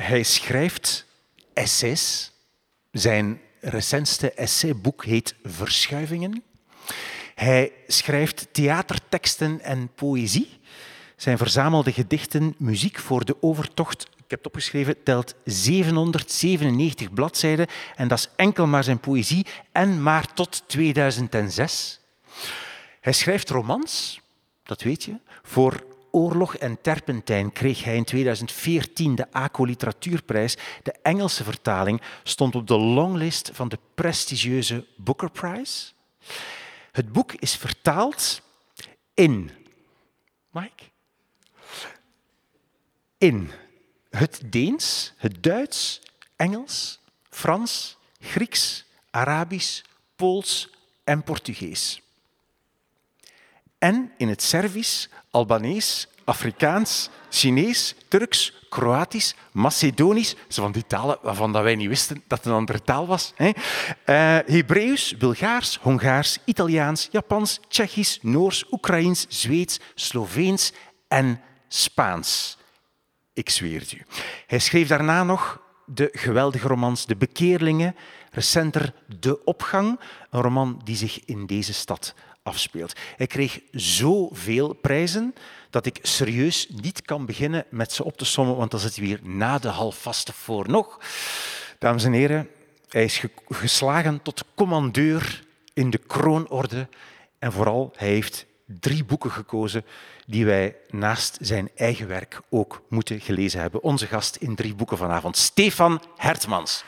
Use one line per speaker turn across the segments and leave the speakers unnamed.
Hij schrijft essays. Zijn recentste essayboek heet Verschuivingen. Hij schrijft theaterteksten en poëzie. Zijn verzamelde gedichten Muziek voor de Overtocht, ik heb het opgeschreven, telt 797 bladzijden. En dat is enkel maar zijn poëzie en maar tot 2006. Hij schrijft romans, dat weet je. Voor Oorlog en Terpentijn kreeg hij in 2014 de ACO Literatuurprijs. De Engelse vertaling stond op de longlist van de prestigieuze Booker Prize. Het boek is vertaald in. Mike? In het Deens, het Duits, Engels, Frans, Grieks, Arabisch, Pools en Portugees. En in het Servisch, Albanees, Afrikaans, Chinees, Turks, Kroatisch, Macedonisch, zo van die talen waarvan wij niet wisten dat het een andere taal was. Hè. Uh, Hebreeuws, Bulgaars, Hongaars, Italiaans, Japans, Tsjechisch, Noors, Oekraïens, Zweeds, Sloveens en Spaans. Ik zweer het u. Hij schreef daarna nog de geweldige romans De Bekeerlingen, recenter De Opgang, een roman die zich in deze stad afspeelt. Hij kreeg zoveel prijzen dat ik serieus niet kan beginnen met ze op te sommen, want dan zit hij weer na de halfvaste voor nog. Dames en heren, hij is geslagen tot commandeur in de kroonorde en vooral hij heeft drie boeken gekozen die wij naast zijn eigen werk ook moeten gelezen hebben. Onze gast in drie boeken vanavond, Stefan Hertmans.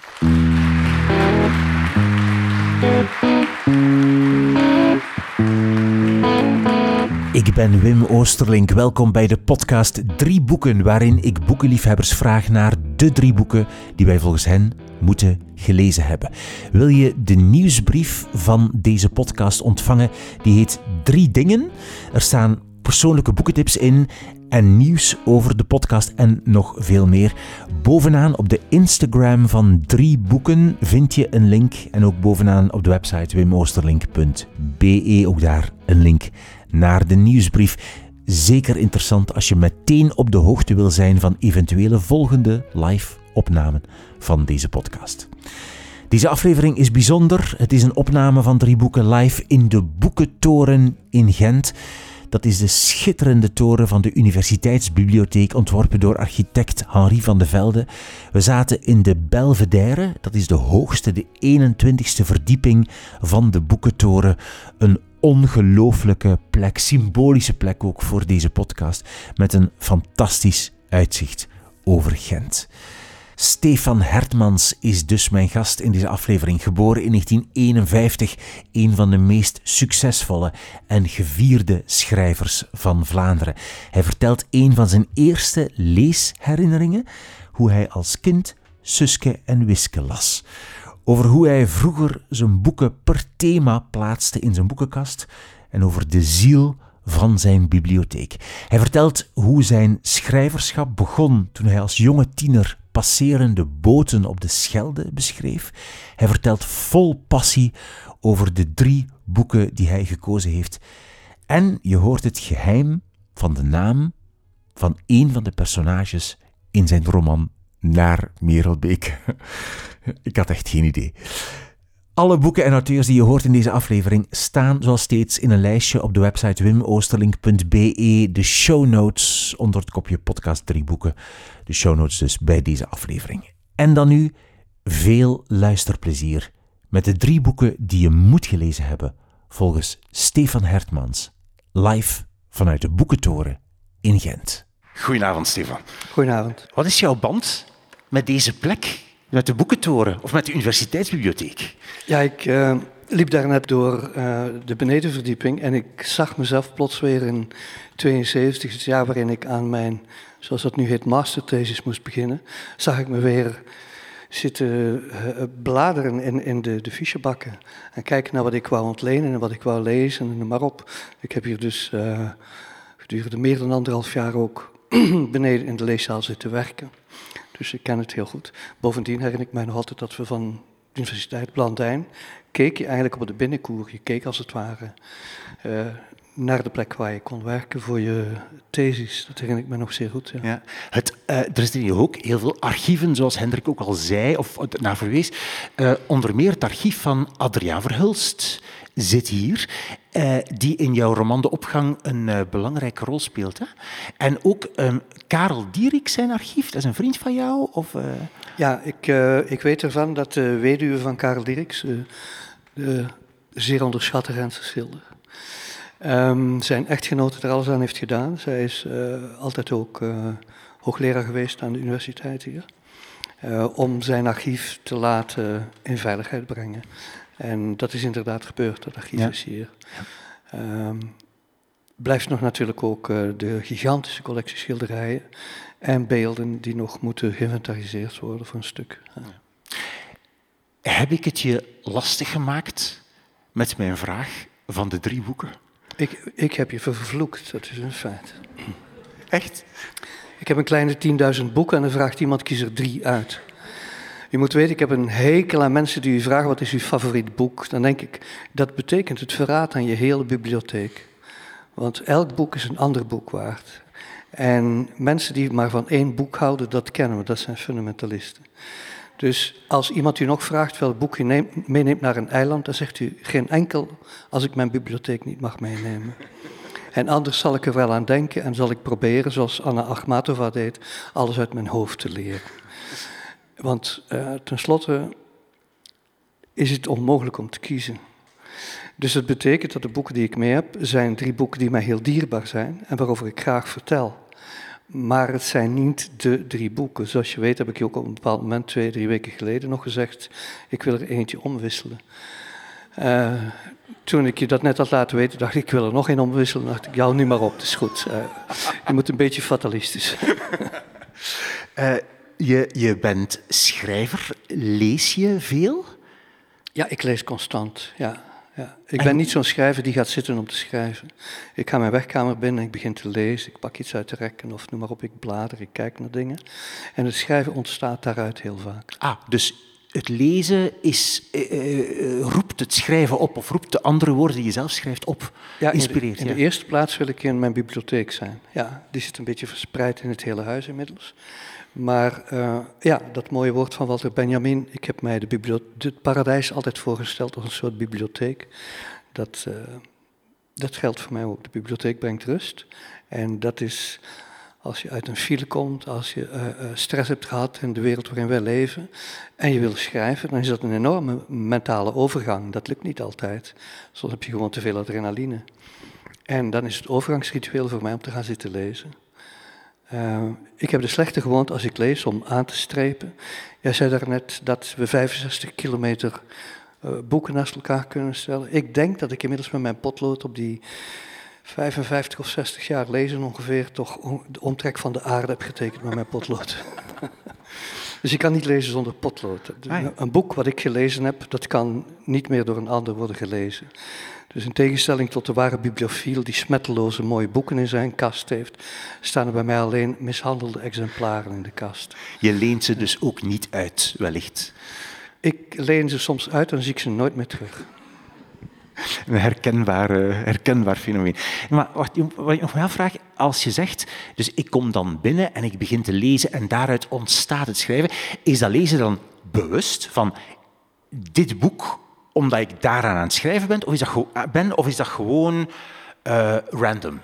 Ik ben Wim Oosterlink. Welkom bij de podcast Drie Boeken, waarin ik boekenliefhebbers vraag naar de drie boeken die wij volgens hen moeten gelezen hebben. Wil je de nieuwsbrief van deze podcast ontvangen? Die heet Drie Dingen. Er staan persoonlijke boekentips in en nieuws over de podcast en nog veel meer. Bovenaan op de Instagram van Drie Boeken vind je een link en ook bovenaan op de website wimoosterlink.be ook daar een link naar de nieuwsbrief. Zeker interessant als je meteen op de hoogte wil zijn van eventuele volgende live opnamen van deze podcast. Deze aflevering is bijzonder. Het is een opname van drie boeken live in de Boekentoren in Gent. Dat is de schitterende toren van de Universiteitsbibliotheek, ontworpen door architect Henri van de Velde. We zaten in de Belvedere, dat is de hoogste, de 21ste verdieping van de Boekentoren. Een ongelooflijke plek, symbolische plek ook voor deze podcast, met een fantastisch uitzicht over Gent. Stefan Hertmans is dus mijn gast in deze aflevering. Geboren in 1951, een van de meest succesvolle en gevierde schrijvers van Vlaanderen. Hij vertelt een van zijn eerste leesherinneringen, hoe hij als kind Suske en Wiske las. Over hoe hij vroeger zijn boeken per thema plaatste in zijn boekenkast en over de ziel van zijn bibliotheek. Hij vertelt hoe zijn schrijverschap begon toen hij als jonge tiener passerende boten op de Schelde beschreef. Hij vertelt vol passie over de drie boeken die hij gekozen heeft. En je hoort het geheim van de naam van een van de personages in zijn roman Naar Merelbeek. Ik had echt geen idee. Alle boeken en auteurs die je hoort in deze aflevering staan zoals steeds in een lijstje op de website wimoosterlink.be. De show notes onder het kopje podcast drie boeken. De show notes dus bij deze aflevering. En dan nu veel luisterplezier met de drie boeken die je moet gelezen hebben volgens Stefan Hertmans. Live vanuit de Boekentoren in Gent. Goedenavond, Stefan.
Goedenavond.
Wat is jouw band met deze plek? Met de boekentoren of met de universiteitsbibliotheek?
Ja, ik uh, liep daarnet door uh, de benedenverdieping en ik zag mezelf plots weer in 72, het jaar waarin ik aan mijn, zoals dat nu heet, masterthesis moest beginnen, zag ik me weer zitten uh, bladeren in, in de, de fichebakken en kijken naar wat ik wou ontlenen en wat ik wou lezen en noem maar op. Ik heb hier dus gedurende meer dan anderhalf jaar ook beneden in de leeszaal zitten werken. Dus ik ken het heel goed. Bovendien herinner ik mij nog altijd dat we van de Universiteit Blandijn keek je eigenlijk op de binnenkoer. Je keek als het ware uh, naar de plek waar je kon werken voor je thesis. Dat herinner ik me nog zeer goed. Ja.
Ja. Het, eh, er zijn hier ook heel veel archieven, zoals Hendrik ook al zei, of naar verwees. Eh, onder meer het archief van Adriaan Verhulst zit hier, eh, die in jouw roman De Opgang een eh, belangrijke rol speelt. Hè? En ook Karel Dierik, zijn archief, dat is een vriend van jou? Of, eh?
Ja, ik, ik weet ervan dat de weduwe van Karel Dieriks, de zeer onderschatte Renze Schilder, ehm, zijn echtgenote er alles aan heeft gedaan. Zij is altijd ook hoogleraar geweest aan de universiteit hier. om zijn archief te laten in veiligheid brengen. En dat is inderdaad gebeurd, dat archief
Ja.
is hier. Ehm, blijft nog natuurlijk ook eh, de gigantische collectie schilderijen en beelden die nog moeten geïnventariseerd worden voor een stuk. Ja.
Heb ik het je lastig gemaakt met mijn vraag van de drie boeken?
Ik, ik heb je vervloekt, dat is een feit.
Echt?
Ik heb een kleine 10.000 boeken en dan vraagt iemand, kies er drie uit. Je moet weten, ik heb een hekel aan mensen die u vragen, wat is uw favoriet boek? Dan denk ik, dat betekent het verraad aan je hele bibliotheek. Want elk boek is een ander boek waard. En mensen die maar van één boek houden, dat kennen we, dat zijn fundamentalisten. Dus als iemand u nog vraagt welk boek neemt, meeneemt naar een eiland, dan zegt u geen enkel als ik mijn bibliotheek niet mag meenemen. En anders zal ik er wel aan denken en zal ik proberen, zoals Anna Akhmatova deed, alles uit mijn hoofd te leren. Want uh, tenslotte is het onmogelijk om te kiezen. Dus dat betekent dat de boeken die ik mee heb, zijn drie boeken die mij heel dierbaar zijn en waarover ik graag vertel. Maar het zijn niet de drie boeken. Zoals je weet heb ik je ook op een bepaald moment, twee, drie weken geleden, nog gezegd, ik wil er eentje omwisselen. Uh, toen ik je dat net had laten weten, dacht ik, ik wil er nog één omwisselen. dacht ik, jou nu maar op, dat is goed. Uh, je moet een beetje fatalistisch.
uh, je, je bent schrijver. Lees je veel?
Ja, ik lees constant, ja. ja. Ik ben niet zo'n schrijver die gaat zitten om te schrijven. Ik ga mijn werkkamer binnen, ik begin te lezen, ik pak iets uit de rekken of noem maar op, ik blader, ik kijk naar dingen. En het schrijven ontstaat daaruit heel vaak.
Ah, dus het lezen is, uh, roept het schrijven op of roept de andere woorden die je zelf schrijft op,
ja,
inspireert.
In de, in de eerste plaats wil ik in mijn bibliotheek zijn. Ja, die zit een beetje verspreid in het hele huis inmiddels. Maar uh, ja, dat mooie woord van Walter Benjamin. Ik heb mij de het paradijs altijd voorgesteld als een soort bibliotheek. Dat, uh, dat geldt voor mij ook. De bibliotheek brengt rust. En dat is als je uit een file komt, als je uh, stress hebt gehad in de wereld waarin wij leven. En je wil schrijven, dan is dat een enorme mentale overgang. Dat lukt niet altijd. Soms heb je gewoon te veel adrenaline. En dan is het overgangsritueel voor mij om te gaan zitten lezen. Uh, ik heb de slechte gewoonte als ik lees om aan te strepen. Jij zei daarnet dat we 65 kilometer uh, boeken naast elkaar kunnen stellen. Ik denk dat ik inmiddels met mijn potlood op die 55 of 60 jaar lezen ongeveer toch de omtrek van de aarde heb getekend met mijn potlood. dus ik kan niet lezen zonder potlood. Een boek wat ik gelezen heb, dat kan niet meer door een ander worden gelezen. Dus in tegenstelling tot de ware bibliofiel die smetteloze mooie boeken in zijn kast heeft, staan er bij mij alleen mishandelde exemplaren in de kast.
Je leent ze dus ook niet uit, wellicht?
Ik leen ze soms uit en zie ik ze nooit meer terug.
Een herkenbaar, uh, herkenbaar fenomeen. Maar wat, wat ik nog wel vraag, als je zegt, dus ik kom dan binnen en ik begin te lezen en daaruit ontstaat het schrijven, is dat lezen dan bewust van dit boek omdat ik daaraan aan het schrijven ben, of is dat, ben, of is dat gewoon uh, random?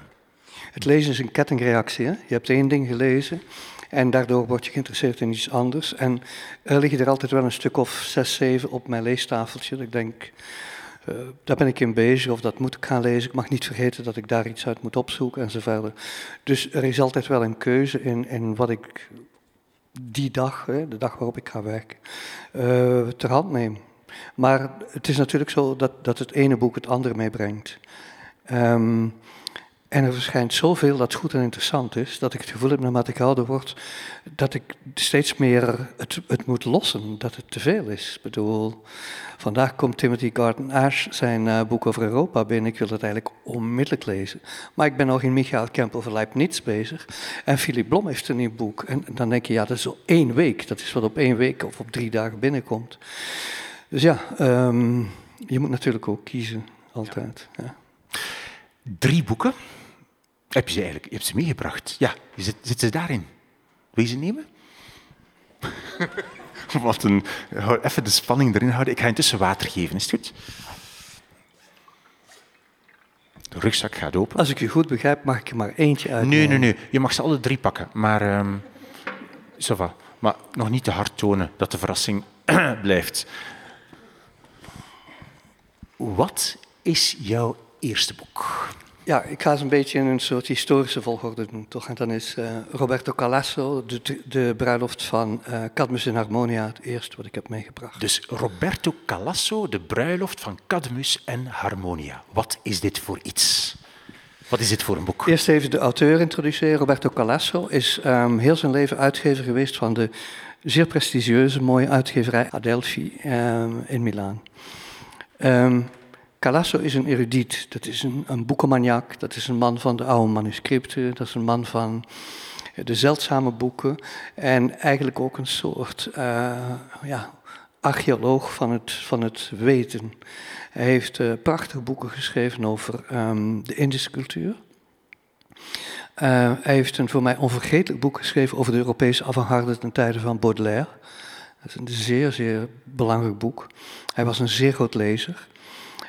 Het lezen is een kettingreactie. Hè? Je hebt één ding gelezen en daardoor word je geïnteresseerd in iets anders. En er liggen er altijd wel een stuk of zes, zeven op mijn leestafeltje. Dat ik denk, daar ben ik in bezig of dat moet ik gaan lezen. Ik mag niet vergeten dat ik daar iets uit moet opzoeken en zo verder. Dus er is altijd wel een keuze in, in wat ik die dag, hè, de dag waarop ik ga werken, ter hand neem. Maar het is natuurlijk zo dat, dat het ene boek het andere meebrengt. Um, en er verschijnt zoveel dat goed en interessant is, dat ik het gevoel heb, naarmate ik ouder word, dat ik steeds meer het, het moet lossen, dat het te veel is. Ik bedoel, vandaag komt Timothy Garden Ash zijn uh, boek over Europa binnen. Ik wil het eigenlijk onmiddellijk lezen. Maar ik ben nog in Michael Kemp over Leibniz bezig. En Philip Blom heeft een nieuw boek. En dan denk je, ja, dat is op één week. Dat is wat op één week of op drie dagen binnenkomt. Dus ja, um, je moet natuurlijk ook kiezen, altijd. Ja.
drie boeken. Heb je ze eigenlijk je hebt ze meegebracht? Ja, zit, zit ze daarin? Wil je ze nemen? Wat een... Even de spanning erin houden. Ik ga intussen water geven, is het goed? De rugzak gaat open.
Als ik je goed begrijp, mag ik er maar eentje uit.
Nee, nee, nee. Je mag ze alle drie pakken. Maar, um, va. maar nog niet te hard tonen dat de verrassing blijft. Wat is jouw eerste boek?
Ja, ik ga ze een beetje in een soort historische volgorde doen, toch? En dan is uh, Roberto Calasso, de, de bruiloft van uh, Cadmus in Harmonia, het eerste wat ik heb meegebracht.
Dus Roberto Calasso, de bruiloft van Cadmus en Harmonia. Wat is dit voor iets? Wat is dit voor een boek?
Eerst even de auteur introduceren. Roberto Calasso is um, heel zijn leven uitgever geweest van de zeer prestigieuze, mooie uitgeverij Adelphi um, in Milaan. Um, Calasso is een erudiet, dat is een, een boekenmaniak, dat is een man van de oude manuscripten, dat is een man van de zeldzame boeken en eigenlijk ook een soort uh, ja, archeoloog van het, van het weten. Hij heeft uh, prachtige boeken geschreven over um, de Indische cultuur. Hij heeft een voor mij onvergetelijk boek geschreven over de Europese avant-garde ten tijde van Baudelaire. Dat is een zeer, zeer belangrijk boek. Hij was een zeer groot lezer.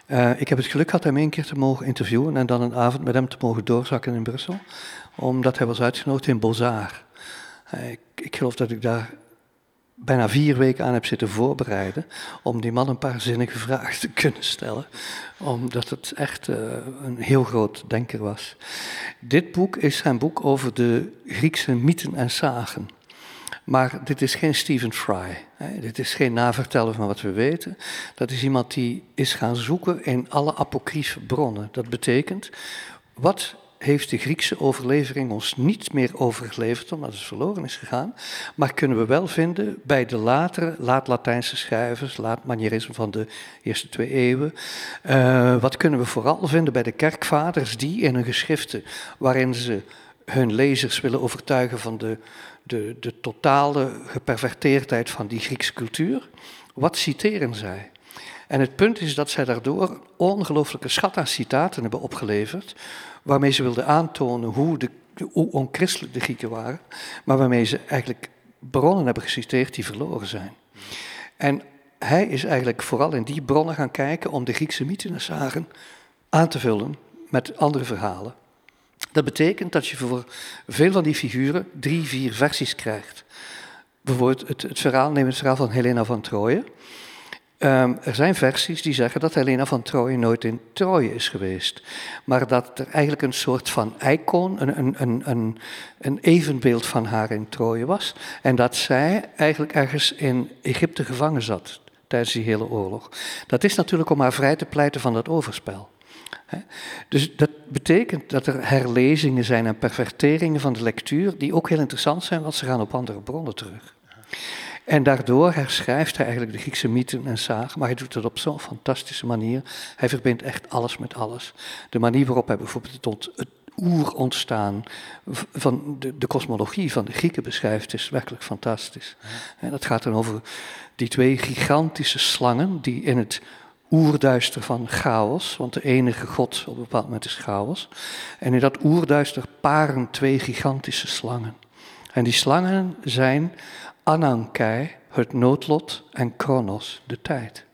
Uh, ik heb het geluk gehad hem één keer te mogen interviewen en dan een avond met hem te mogen doorzakken in Brussel, omdat hij was uitgenodigd in Bozar. Uh, ik, ik, geloof dat ik daar bijna vier weken aan heb zitten voorbereiden om die man een paar zinnige vragen te kunnen stellen, omdat het echt uh, een heel groot denker was. Dit boek is zijn boek over de Griekse mythen en zagen. Maar dit is geen Stephen Fry. Hè. Dit is geen navertellen van wat we weten. Dat is iemand die is gaan zoeken in alle apocryfe bronnen. Dat betekent, wat heeft de Griekse overlevering ons niet meer overgeleverd, omdat het verloren is gegaan. Maar kunnen we wel vinden bij de latere, laat-Latijnse schrijvers, laat-manierisme van de eerste twee eeuwen. Uh, wat kunnen we vooral vinden bij de kerkvaders die in hun geschriften, waarin ze hun lezers willen overtuigen van de de, de totale geperverteerdheid van die Griekse cultuur. Wat citeren zij? En het punt is dat zij daardoor ongelooflijke schat aan citaten hebben opgeleverd, waarmee ze wilden aantonen hoe, de, onchristelijk de Grieken waren, maar waarmee ze eigenlijk bronnen hebben geciteerd die verloren zijn. En hij is eigenlijk vooral in die bronnen gaan kijken om de Griekse zagen aan te vullen met andere verhalen. Dat betekent dat je voor veel van die figuren drie, vier versies krijgt. Bijvoorbeeld het, het verhaal, neem het verhaal van Helena van Troje. Um, er zijn versies die zeggen dat Helena van Troje nooit in Troje is geweest. Maar dat er eigenlijk een soort van icoon, een, een, een, een, een evenbeeld van haar in Troje was. En dat zij eigenlijk ergens in Egypte gevangen zat tijdens die hele oorlog. Dat is natuurlijk om haar vrij te pleiten van dat overspel. Dus dat betekent dat er herlezingen zijn en perverteringen van de lectuur die ook heel interessant zijn, want ze gaan op andere bronnen terug. En daardoor herschrijft hij eigenlijk de Griekse mythen en zagen, maar hij doet het op zo'n fantastische manier. Hij verbindt echt alles met alles. De manier waarop hij bijvoorbeeld het, het oer ontstaan van de, de kosmologie van de Grieken beschrijft, is werkelijk fantastisch. En dat gaat dan over die twee gigantische slangen die in het oerduister van chaos, want de enige God op een bepaald moment is chaos. En in dat oerduister paren twee gigantische slangen. En die slangen zijn Anankai, het noodlot, en Kronos, de tijd.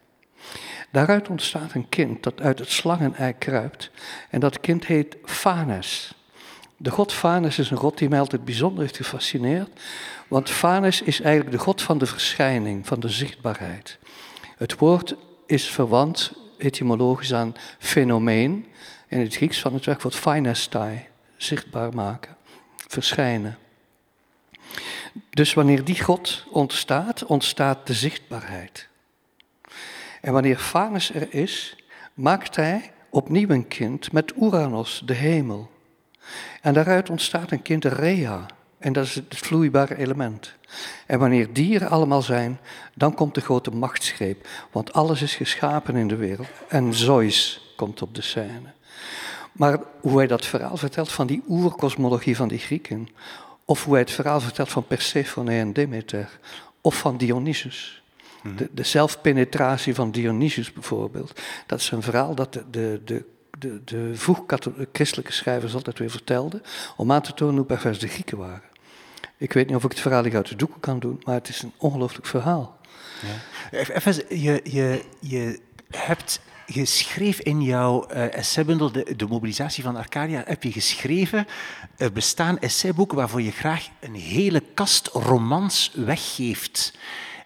Daaruit ontstaat een kind dat uit het slangenei kruipt. En dat kind heet Phanes. De god Phanes is een god die mij altijd bijzonder heeft gefascineerd. Want Phanes is eigenlijk de god van de verschijning, van de zichtbaarheid. Het woord is verwant etymologisch aan fenomeen. In het Grieks van het werkwoord phanestai, zichtbaar maken, verschijnen. Dus wanneer die God ontstaat, ontstaat de zichtbaarheid. En wanneer Phanes er is, maakt hij opnieuw een kind met Uranus, de hemel. En daaruit ontstaat een kind Rea, en dat is het vloeibare element. En wanneer dieren allemaal zijn, dan komt de grote machtsgreep. Want alles is geschapen in de wereld. En Zeus komt op de scène. Maar hoe hij dat verhaal vertelt van die oerkosmologie van die Grieken. Of hoe hij het verhaal vertelt van Persephone en Demeter. Of van Dionysus. Mhm. De, de zelfpenetratie van Dionysus bijvoorbeeld. Dat is een verhaal dat de, de, de de, de vroeg-christelijke schrijvers altijd weer vertelden, om aan te tonen hoe pervers de Grieken waren. Ik weet niet of ik het verhaal uit de doeken kan doen, maar het is een ongelooflijk verhaal.
Ja. Even, je, je, je hebt je schreef in jouw uh, essaybundel, de, de, mobilisatie van Arcadia, heb je geschreven, er bestaan essayboeken waarvoor je graag een hele kast romans weggeeft.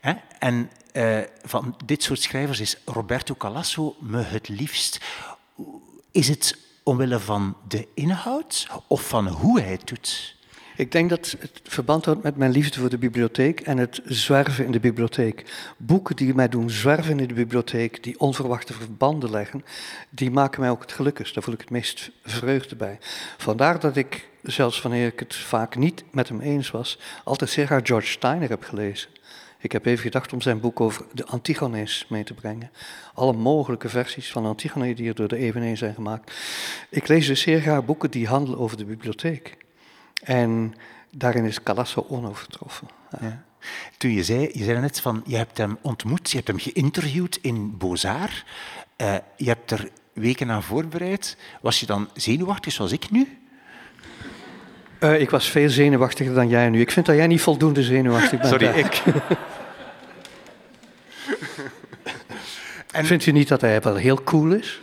Hè? En uh, van dit soort schrijvers is Roberto Calasso me het liefst. Is het omwille van de inhoud of van hoe hij het doet?
Ik denk dat het verband houdt met mijn liefde voor de bibliotheek en het zwerven in de bibliotheek. Boeken die mij doen zwerven in de bibliotheek, die onverwachte verbanden leggen, die maken mij ook het gelukkigst. Daar voel ik het meest vreugde bij. Vandaar dat ik, zelfs wanneer ik het vaak niet met hem eens was, altijd zeer graag George Steiner heb gelezen. Ik heb even gedacht om zijn boek over de Antigones mee te brengen. Alle mogelijke versies van Antigone die er door de eeuwen heen zijn gemaakt. Ik lees dus zeer graag boeken die handelen over de bibliotheek. En daarin is Calasso onovertroffen. Ja.
Toen je zei, je zei net van, je hebt hem ontmoet, je hebt hem geïnterviewd in Bozar. Uh, je hebt er weken aan voorbereid. Was je dan zenuwachtig zoals ik nu?
Uh, ik was veel zenuwachtiger dan jij nu. Ik vind dat jij niet voldoende zenuwachtig bent.
Sorry, ik.
en vindt u niet dat hij wel heel cool is?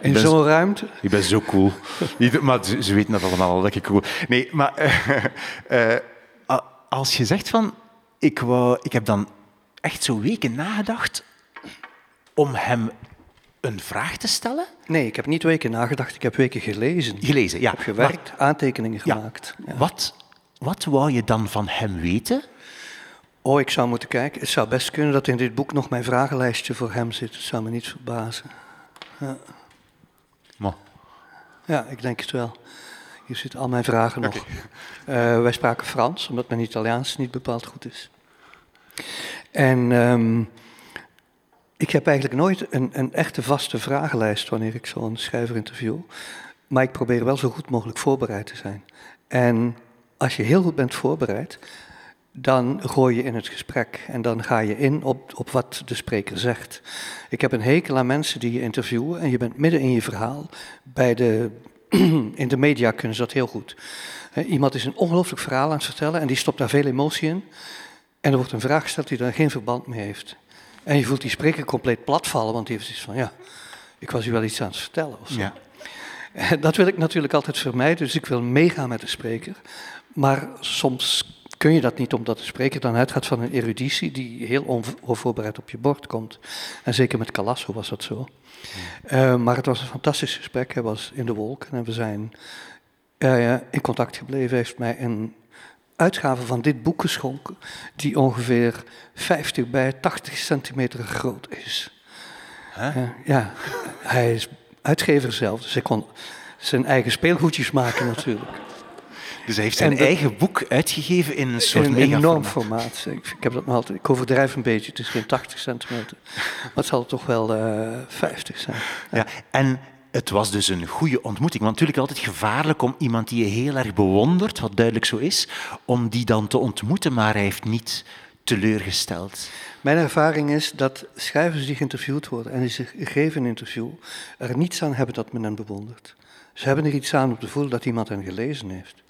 In zo'n ruimte?
Je bent zo cool. maar ze, weten dat allemaal al, lekker cool. Nee, maar uh, uh, als je zegt van... Ik, wou, ik heb dan echt zo weken nagedacht om hem een vraag te stellen?
Nee, ik heb niet weken nagedacht, ik heb weken gelezen.
Gelezen, ja.
Ik heb gewerkt, aantekeningen gemaakt.
Ja. Wat, wat wou je dan van hem weten?
Oh, ik zou moeten kijken. Het zou best kunnen dat in dit boek nog mijn vragenlijstje voor hem zit. Het zou me niet verbazen. Ja. Ja, ik denk het wel. Hier zitten al mijn vragen nog. Okay. Uh, wij spraken Frans, omdat mijn Italiaans niet bepaald goed is. En um, ik heb eigenlijk nooit een, een, echte vaste vragenlijst wanneer ik zo'n schrijver interview. Maar ik probeer wel zo goed mogelijk voorbereid te zijn. En als je heel goed bent voorbereid, dan gooi je in het gesprek en dan ga je in op, op wat de spreker zegt. Ik heb een hekel aan mensen die je interviewen en je bent midden in je verhaal. Bij de, in de media kunnen ze dat heel goed. Iemand is een ongelooflijk verhaal aan het vertellen en die stopt daar veel emotie in. En er wordt een vraag gesteld die daar geen verband mee heeft. En je voelt die spreker compleet platvallen, want die heeft iets van, ja, ik was u wel iets aan het vertellen of zo. Ja. Dat wil ik natuurlijk altijd vermijden, dus ik wil meegaan met de spreker. Maar soms kun je dat niet omdat de spreker dan uitgaat van een eruditie die heel onvoorbereid op je bord komt. En zeker met Calasso was dat zo. Uh, maar het was een fantastisch gesprek. Hij was in de wolken en we zijn uh, in contact gebleven. heeft mij een uitgave van dit boek geschonken, die ongeveer 50 bij 80 centimeter groot is. Huh? Uh, ja, hij is uitgever zelf, dus hij kon zijn eigen speelgoedjes maken natuurlijk.
Dus hij heeft zijn eigen boek uitgegeven in een soort in
een enorm formaat. Ik, ik, heb dat nog altijd, ik overdrijf een beetje, het is geen 80 centimeter. Maar het zal toch wel uh, eh, 50 zijn.
Ja. en het was dus een goede ontmoeting. Want natuurlijk altijd gevaarlijk om iemand die je heel erg bewondert, wat duidelijk zo is, om die dan te ontmoeten, maar hij heeft niet teleurgesteld.
Mijn ervaring is dat schrijvers die geïnterviewd worden en die zich geven een interview, er niets aan hebben dat men hen bewondert. Ze hebben er iets aan om te voelen dat iemand hen gelezen heeft.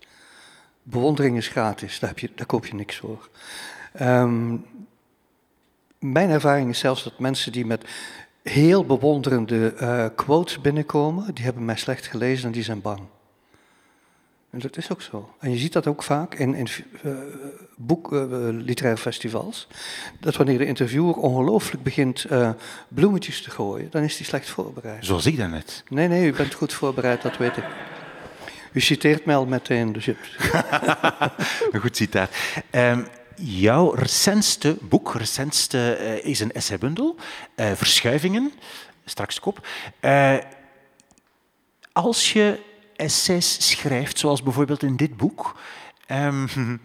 Bewondering is gratis, daar, heb je, daar koop je niks voor. Um, mijn ervaring is zelfs dat mensen die met heel bewonderende uh, quotes binnenkomen, die hebben mij slecht gelezen en die zijn bang. En dat is ook zo. En je ziet dat ook vaak in, in uh, boek, uh, literaire festivals. Dat wanneer de interviewer ongelooflijk begint bloemetjes te gooien, dan is hij slecht voorbereid.
Zoals ik daarnet.
Nee, nee, u bent goed voorbereid, dat weet ik. U citeert mij al meteen, dus
Een goed citaat. Um, jouw recentste boek, recentste uh, is een essaybundel, uh, Verschuivingen, straks kop. Uh, als je essays schrijft, zoals bijvoorbeeld in dit boek, um,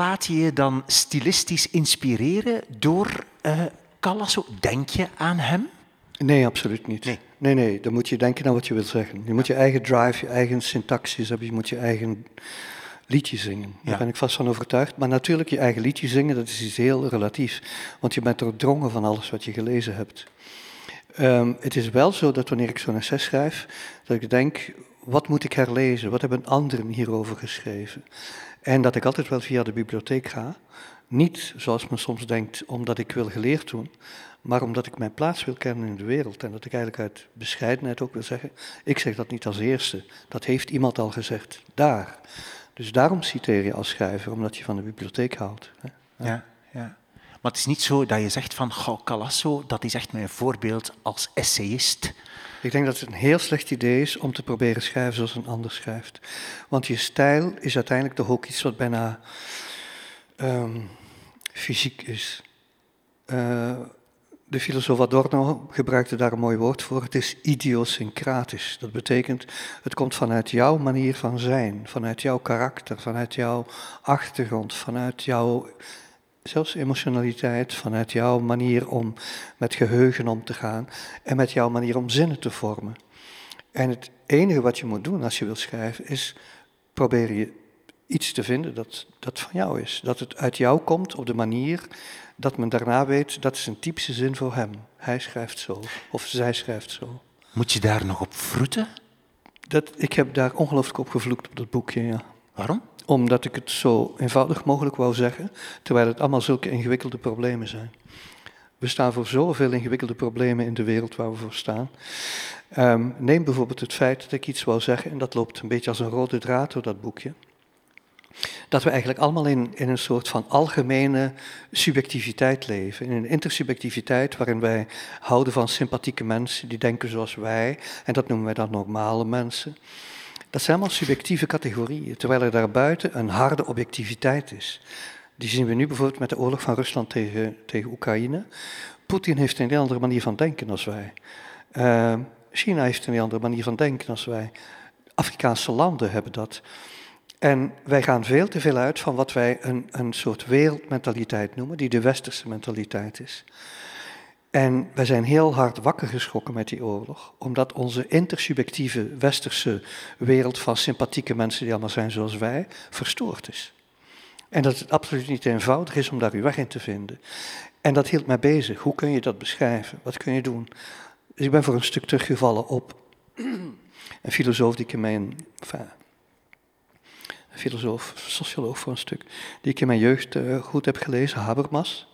laat je je dan stilistisch inspireren door Calasso? Denk je aan hem?
Nee, absoluut niet. Nee. Nee, nee, dan moet je denken aan wat je wilt zeggen. Je moet je eigen drive, je eigen syntaxis hebben, je moet je eigen liedje zingen. Daar ben ik vast van overtuigd. Maar natuurlijk, je eigen liedje zingen, dat is iets heel relatief. Want je bent doordrongen van alles wat je gelezen hebt. Ehm, het is wel zo dat wanneer ik zo'n essay schrijf, dat ik denk, wat moet ik herlezen? Wat hebben anderen hierover geschreven? En dat ik altijd wel via de bibliotheek ga. Niet, zoals men soms denkt, omdat ik wil geleerd doen, maar omdat ik mijn plaats wil kennen in de wereld. En dat ik eigenlijk uit bescheidenheid ook wil zeggen, ik zeg dat niet als eerste. Dat heeft iemand al gezegd, daar. Dus daarom citeer je als schrijver, omdat je van de bibliotheek houdt.
Hè? Ja, ja. Maar het is niet zo dat je zegt van, goh, Calasso, dat is echt mijn voorbeeld als essayist.
Ik denk dat het een heel slecht idee is om te proberen schrijven zoals een ander schrijft. Want je stijl is uiteindelijk toch ook iets wat bijna ehm, fysiek is. Uh, de filosoof Adorno gebruikte daar een mooi woord voor. Het is idiosyncratisch. Dat betekent, het komt vanuit jouw manier van zijn, vanuit jouw karakter, vanuit jouw achtergrond, vanuit jouw zelfs emotionaliteit, vanuit jouw manier om met geheugen om te gaan en met jouw manier om zinnen te vormen. En het enige wat je moet doen als je wilt schrijven is proberen je iets te vinden dat, dat van jou is. Dat het uit jou komt op de manier dat men daarna weet, dat is een typische zin voor hem. Hij schrijft zo, of zij schrijft zo.
Moet je daar nog op vroeten?
Dat, ik heb daar ongelooflijk op gevloekt op dat boekje, ja.
Waarom?
Omdat ik het zo eenvoudig mogelijk wou zeggen, terwijl het allemaal zulke ingewikkelde problemen zijn. We staan voor zoveel ingewikkelde problemen in de wereld waar we voor staan. Um, neem bijvoorbeeld het feit dat ik iets wou zeggen, en dat loopt een beetje als een rode draad door dat boekje dat we eigenlijk allemaal in, in een soort van algemene subjectiviteit leven. In een intersubjectiviteit waarin wij houden van sympathieke mensen die denken zoals wij. En dat noemen wij dan normale mensen. Dat zijn allemaal subjectieve categorieën, terwijl er daarbuiten een harde objectiviteit is. Die zien we nu bijvoorbeeld met de oorlog van Rusland tegen, tegen Oekraïne. Poetin heeft een heel andere manier van denken als wij. Uh, China heeft een heel andere manier van denken als wij. Afrikaanse landen hebben dat. En wij gaan veel te veel uit van wat wij een, een soort wereldmentaliteit noemen, die de westerse mentaliteit is. En wij zijn heel hard wakker geschrokken met die oorlog, omdat onze intersubjectieve westerse wereld van sympathieke mensen die allemaal zijn zoals wij, verstoord is. En dat het absoluut niet eenvoudig is om daar uw weg in te vinden. En dat hield mij bezig. Hoe kun je dat beschrijven? Wat kun je doen? Dus ik ben voor een stuk teruggevallen op een filosoof die ik in mijn, filosoof, socioloog voor een stuk, die ik in mijn jeugd uh, goed heb gelezen, Habermas.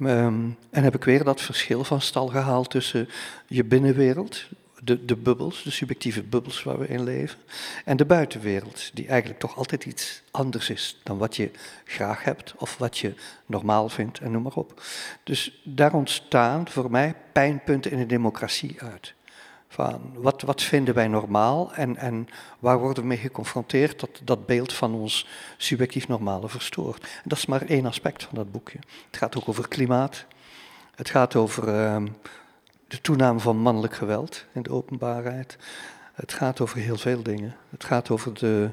Um, en heb ik weer dat verschil van stal gehaald tussen je binnenwereld, de, de bubbels, de subjectieve bubbels waar we in leven, en de buitenwereld, die eigenlijk toch altijd iets anders is dan wat je graag hebt of wat je normaal vindt en noem maar op. Dus daar ontstaan voor mij pijnpunten in de democratie uit. Van wat, wat vinden wij normaal en, en waar worden we mee geconfronteerd dat dat beeld van ons subjectief normale verstoort. En dat is maar één aspect van dat boekje. Het gaat ook over klimaat. Het gaat over uh, de toename van mannelijk geweld in de openbaarheid. Het gaat over heel veel dingen. Het gaat over de,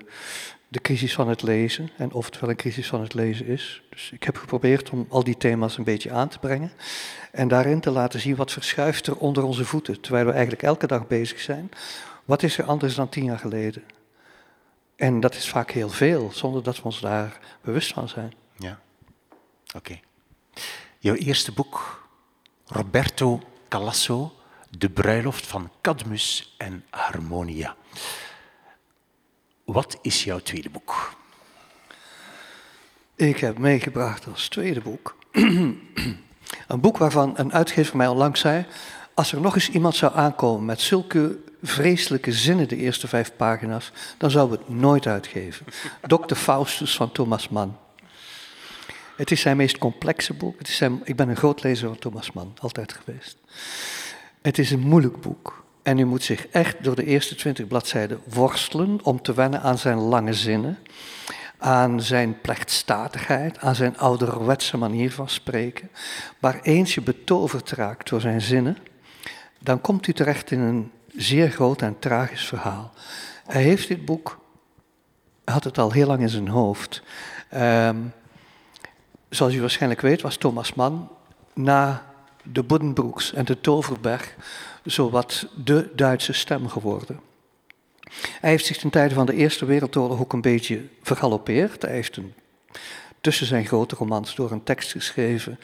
de crisis van het lezen en of het wel een crisis van het lezen is. Dus ik heb geprobeerd om al die thema's een beetje aan te brengen en daarin te laten zien wat verschuift er onder onze voeten, terwijl we eigenlijk elke dag bezig zijn. Wat is er anders dan tien jaar geleden? En dat is vaak heel veel, zonder dat we ons daar bewust van zijn.
Ja, oké. Jouw eerste boek, Roberto Calasso, De bruiloft van Cadmus en Harmonia. Wat is jouw tweede boek?
Ik heb meegebracht als tweede boek een boek waarvan een uitgever mij al lang zei, als er nog eens iemand zou aankomen met zulke vreselijke zinnen, de eerste vijf pagina's, dan zouden we het nooit uitgeven. Dr. Faustus van Thomas Mann. Het is zijn meest complexe boek. Het is ik ben een groot lezer van Thomas Mann, altijd geweest. Het is een moeilijk boek. En u moet zich echt door de eerste twintig bladzijden worstelen om te wennen aan zijn lange zinnen, aan zijn plechtstatigheid, aan zijn ouderwetse manier van spreken. Maar eens je betoverd raakt door zijn zinnen, dan komt u terecht in een zeer groot en tragisch verhaal. Hij heeft dit boek, had het al heel lang in zijn hoofd. Um, zoals u waarschijnlijk weet was Thomas Mann na de Buddenbrooks en de Toverberg zowat de Duitse stem geworden. Hij heeft zich ten tijde van de Eerste Wereldoorlog ook een beetje vergalopeerd. Hij heeft een, tussen zijn grote romans door een tekst geschreven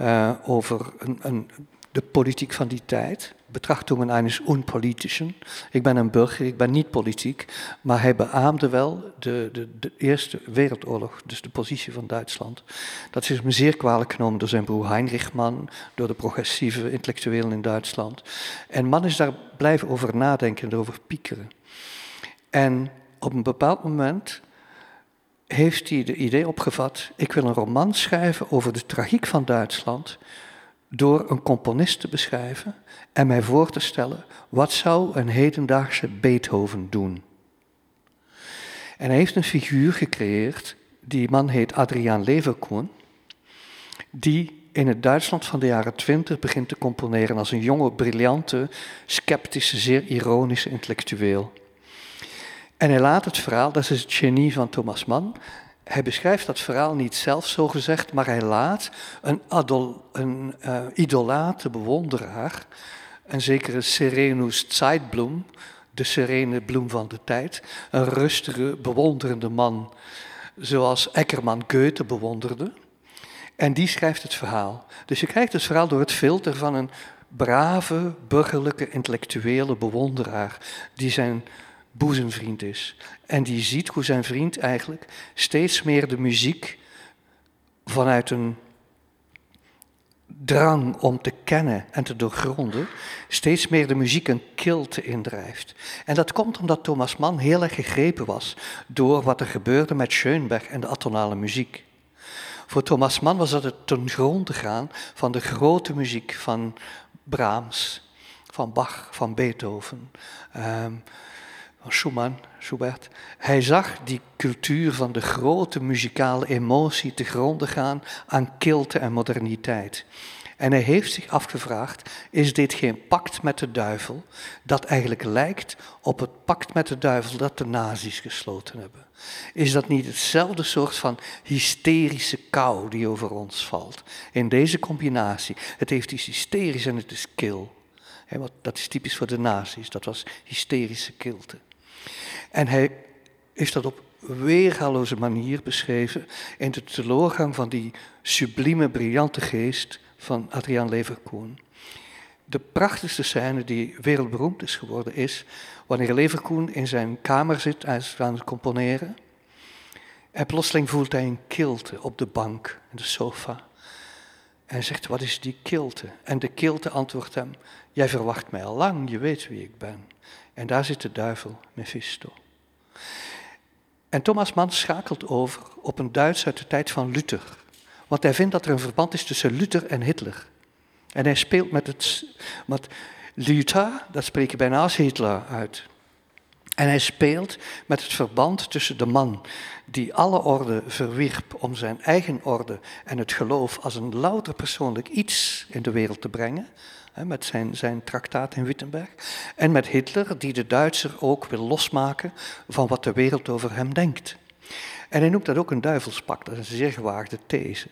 uh, over een, een, de politiek van die tijd. Betrachtung eines Unpolitischen. Ik ben een burger, ik ben niet politiek. Maar hij beaamde wel de, de, de Eerste Wereldoorlog, dus de positie van Duitsland. Dat is me zeer kwalijk genomen door zijn broer Heinrich Mann, door de progressieve intellectuelen in Duitsland. En Mann is daar blijven over nadenken en over piekeren. En op een bepaald moment heeft hij de idee opgevat: ik wil een roman schrijven over de tragiek van Duitsland door een componist te beschrijven en mij voor te stellen wat zou een hedendaagse Beethoven doen. En hij heeft een figuur gecreëerd, die man heet Adriaan Leverkuhn, die in het Duitsland van de jaren twintig begint te componeren als een jonge, briljante, sceptische, zeer ironische intellectueel. En hij laat het verhaal, dat is het genie van Thomas Mann, hij beschrijft dat verhaal niet zelf zo gezegd, maar hij laat een, adol, een uh, idolate bewonderaar, een zekere Serenus Zeitblum, de serene bloem van de tijd, een rustige, bewonderende man, zoals Eckerman Goethe bewonderde. En die schrijft het verhaal. Dus je krijgt het verhaal door het filter van een brave, burgerlijke, intellectuele bewonderaar, die zijn boezemvriend is. En die ziet hoe zijn vriend eigenlijk steeds meer de muziek vanuit een drang om te kennen en te doorgronden, steeds meer de muziek een kilte indrijft. En dat komt omdat Thomas Mann heel erg gegrepen was door wat er gebeurde met Schoenberg en de atonale muziek. Voor Thomas Mann was dat het ten gronde gaan van de grote muziek van Brahms, van Bach, van Beethoven. Um, Schumann, Schubert. Hij zag die cultuur van de grote muzikale emotie te gronden gaan aan kilte en moderniteit. En hij heeft zich afgevraagd, is dit geen pact met de duivel dat eigenlijk lijkt op het pact met de duivel dat de nazi's gesloten hebben? Is dat niet hetzelfde soort van hysterische kou die over ons valt? In deze combinatie, het heeft iets hysterisch en het is kil. dat is typisch voor de nazi's, dat was hysterische kilte. En hij heeft dat op weergaloze manier beschreven in de teleurgang van die sublieme, briljante geest van Adriaan Leverkoen. De prachtigste scène die wereldberoemd is geworden is wanneer Leverkoen in zijn kamer zit en is aan het componeren. En plotseling voelt hij een kilte op de bank en de sofa. En hij zegt, wat is die kilte? En de kilte antwoordt hem, jij verwacht mij al lang, je weet wie ik ben. En daar zit de duivel, Mephisto. En Thomas Mann schakelt over op een Duits uit de tijd van Luther. Want hij vindt dat er een verband is tussen Luther en Hitler. En hij speelt met het. Met Luther, dat spreek je bijna als Hitler uit. En hij speelt met het verband tussen de man die alle orde verwierp om zijn eigen orde en het geloof als een louter persoonlijk iets in de wereld te brengen, met zijn, zijn traktaat in Wittenberg. En met Hitler, die de Duitser ook wil losmaken van wat de wereld over hem denkt. En hij noemt dat ook een duivelspak, dat is een zeer gewaagde these.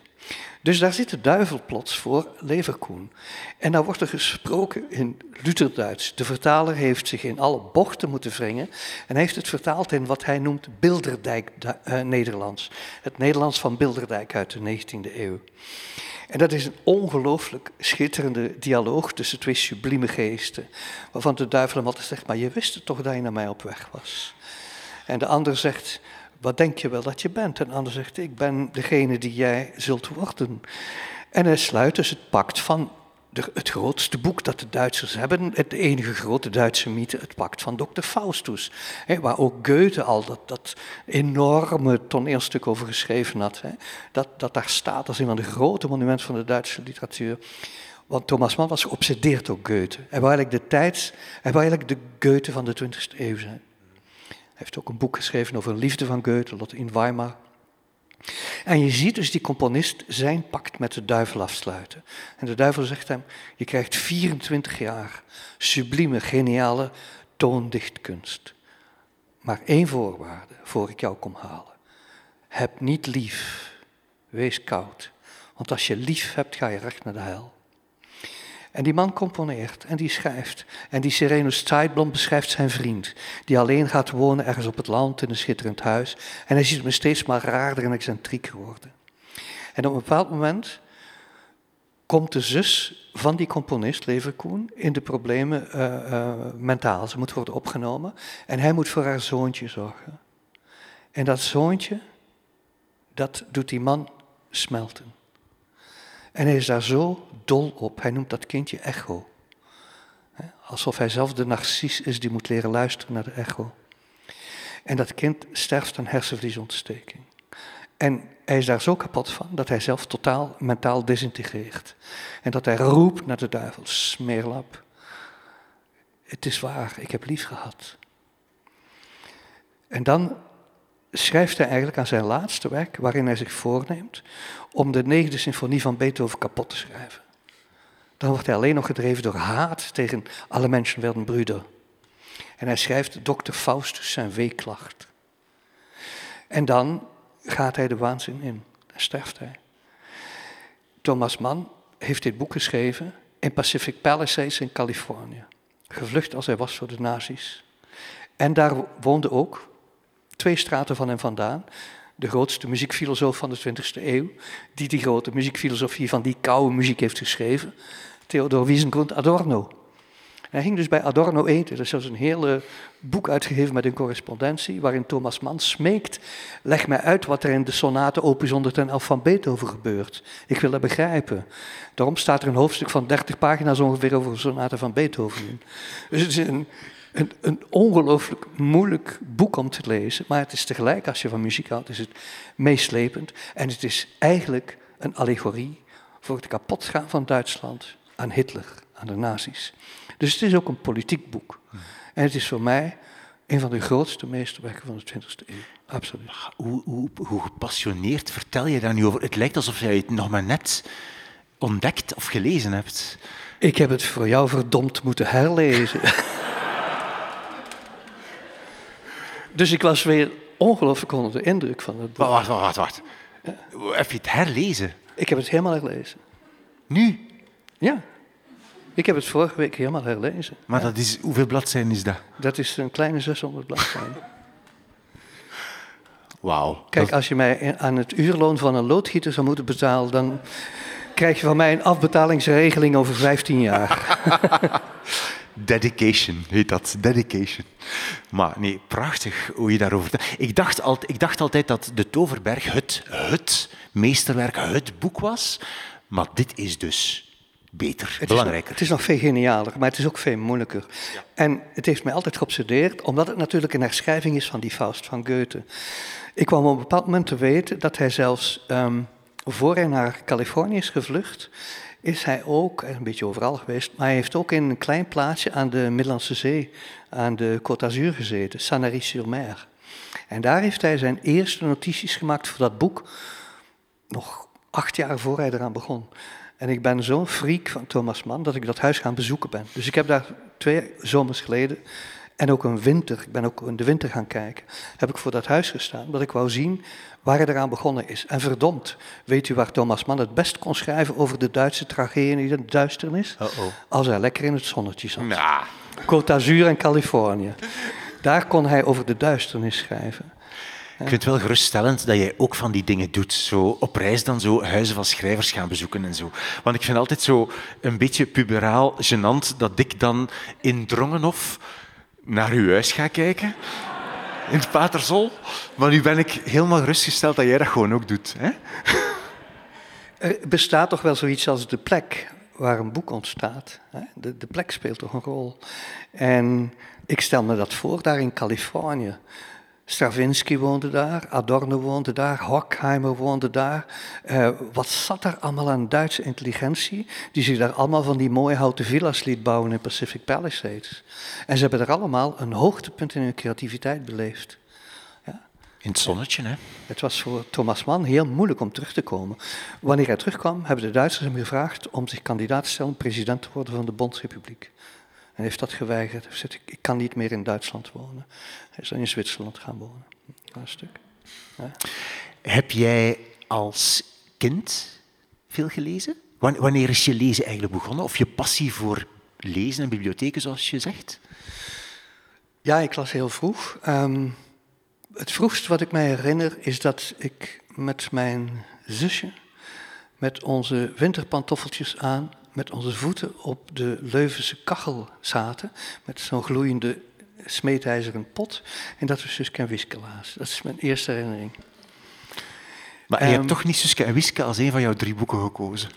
Dus daar zit de duivel plots voor Leverkoen. En daar wordt er gesproken in Lutherduits. De vertaler heeft zich in alle bochten moeten wringen en heeft het vertaald in wat hij noemt Bilderdijk-Nederlands. Het Nederlands van Bilderdijk uit de 19e eeuw. En dat is een ongelooflijk schitterende dialoog tussen twee sublieme geesten. Waarvan de duivel hem altijd zegt, maar je wist het toch dat je naar mij op weg was. En de ander zegt, wat denk je wel dat je bent? En de ander zegt, ik ben degene die jij zult worden. En hij sluit dus het pact van het grootste boek dat de Duitsers hebben, het enige grote Duitse mythe, het pact van Dr. Faustus. Hè, waar ook Goethe al dat, dat enorme toneelstuk over geschreven had. Hè, dat, dat daar staat als een van de grote monumenten van de Duitse literatuur. Want Thomas Mann was geobsedeerd door Goethe. Hij wou eigenlijk de tijd, hij eigenlijk de Goethe van de 20e eeuw zijn. Heeft ook een boek geschreven over liefde van Goethe, dat in Weimar. En je ziet dus die componist zijn pact met de duivel afsluiten. En de duivel zegt hem, je krijgt 24 jaar sublieme, geniale toondichtkunst. Maar één voorwaarde voor ik jou kom halen. Heb niet lief, wees koud. Want als je lief hebt, ga je recht naar de hel. En die man componeert en die schrijft. En die Serenus Zeitblom beschrijft zijn vriend, die alleen gaat wonen ergens op het land in een schitterend huis. En hij ziet me steeds maar raarder en excentriek geworden. En op een bepaald moment komt de zus van die componist, Leverkoen, in de problemen uh, uh, mentaal. Ze moet worden opgenomen en hij moet voor haar zoontje zorgen. En dat zoontje, dat doet die man smelten. En hij is daar zo dol op. Hij noemt dat kindje echo. Alsof hij zelf de narcis is die moet leren luisteren naar de echo. En dat kind sterft aan hersenvliesontsteking. En hij is daar zo kapot van dat hij zelf totaal mentaal desintegreert. En dat hij roept naar de duivel, smeerlap. Het is waar, ik heb lief gehad. En dan schrijft hij eigenlijk aan zijn laatste werk, waarin hij zich voorneemt om de negende symfonie van Beethoven kapot te schrijven. Dan wordt hij alleen nog gedreven door haat tegen alle mensen werden broeder. En hij schrijft dokter Faustus zijn weeklacht. En dan gaat hij de waanzin in. Dan sterft hij. Thomas Mann heeft dit boek geschreven in Pacific Palisades in Californië. Gevlucht als hij was voor de nazi's. En daar woonde ook, twee straten van hem vandaan, de grootste muziekfilosoof van de 20e eeuw, die die grote muziekfilosofie van die koude muziek heeft geschreven, Theodor Wiesengrund Adorno. Hij ging dus bij Adorno eten. Er is zelfs een hele boek uitgegeven met een correspondentie, waarin Thomas Mann smeekt, leg mij uit wat er in de sonate opus 111 van Beethoven gebeurt. Ik wil dat begrijpen. Daarom staat er een hoofdstuk van 30 pagina's ongeveer over de sonate van Beethoven Dus het is een, een, een ongelooflijk moeilijk boek om te lezen, maar het is tegelijk, als je van muziek houdt, is het meeslepend. En het is eigenlijk een allegorie voor het kapotgaan van Duitsland aan Hitler, aan de nazi's. Dus het is ook een politiek boek. En het is voor mij een van de grootste meesterwerken van de 20e eeuw. Absoluut.
Hoe, hoe, hoe gepassioneerd vertel je daar nu over? Het lijkt alsof jij het nog maar net ontdekt of gelezen hebt.
Ik heb het voor jou verdomd moeten herlezen. dus ik was weer ongelooflijk onder de indruk van het boek.
Wacht, wacht, wacht. wacht. Heb je het herlezen?
Ik heb het helemaal herlezen.
Nu?
Ja. Ik heb het vorige week helemaal herlezen.
Maar dat is, hoeveel bladzijden is dat?
Dat is een kleine 600 bladzijden.
Wauw.
Kijk, als je mij aan het uurloon van een loodgieter zou moeten betalen, dan krijg je van mij een afbetalingsregeling over 15 jaar.
Dedication heet dat, dedication. Maar nee, prachtig hoe je daarover... Ik dacht, al, ik dacht altijd dat De Toverberg het, het meesterwerk, het boek was. Maar dit is dus beter,
het
belangrijker.
Is, het is nog veel genialer, maar het is ook veel moeilijker. En het heeft mij altijd geobsedeerd, omdat het natuurlijk een herschrijving is van die Faust van Goethe. Ik kwam op een bepaald moment te weten dat hij zelfs, um, voor hij naar Californië is gevlucht, is hij ook, een beetje overal geweest, maar hij heeft ook in een klein plaatsje aan de Middellandse Zee, aan de Côte d'Azur gezeten, Sanary-sur-Mer. En daar heeft hij zijn eerste notities gemaakt voor dat boek, nog acht jaar voor hij eraan begon. En ik ben zo'n freak van Thomas Mann dat ik dat huis gaan bezoeken ben. Dus ik heb daar twee zomers geleden en ook een winter, ik ben ook in de winter gaan kijken, heb ik voor dat huis gestaan, dat ik wou zien waar hij eraan begonnen is. En verdomd, weet u waar Thomas Mann het best kon schrijven over de Duitse tragedie en de duisternis?
Uh -oh.
Als hij lekker in het zonnetje zat.
Nah.
Côte d'Azur en Californië. Daar kon hij over de duisternis schrijven.
Ik vind het wel geruststellend dat jij ook van die dingen doet. Zo op reis dan zo huizen van schrijvers gaan bezoeken en zo. Want ik vind altijd zo een beetje puberaal gênant dat ik dan in Drongenhof naar uw huis ga kijken. In het Patersol. Maar nu ben ik helemaal gerustgesteld dat jij dat gewoon ook doet. Hè?
Er bestaat toch wel zoiets als de plek waar een boek ontstaat. De, de plek speelt toch een rol. En ik stel me dat voor daar in Californië. Stravinsky woonde daar, Adorno woonde daar, Horkheimer woonde daar. Uh, wat zat er allemaal aan Duitse intelligentie, die zich daar allemaal van die mooie houten villa's liet bouwen in Pacific Palisades. En ze hebben er allemaal een hoogtepunt in hun creativiteit beleefd.
Ja. In het zonnetje, hè?
Het was voor Thomas Mann heel moeilijk om terug te komen. Wanneer hij terugkwam, hebben de Duitsers hem gevraagd om zich kandidaat te stellen president te worden van de Bondsrepubliek. En heeft dat geweigerd. Hij zei, ik kan niet meer in Duitsland wonen. Hij is dan in Zwitserland gaan wonen. Een stuk. Ja.
Heb jij als kind veel gelezen? Wanneer is je lezen eigenlijk begonnen? Of je passie voor lezen en bibliotheken, zoals je zegt?
Ja, ik las heel vroeg. Um, het vroegste wat ik mij herinner is dat ik met mijn zusje met onze winterpantoffeltjes aan, met onze voeten op de Leuvense kachel zaten, met zo'n gloeiende smeedijzeren pot, en dat we Suske en Wiske lazen. Dat is mijn eerste herinnering.
Maar je hebt ehm, toch niet Suske en Wiske als een van jouw drie boeken gekozen?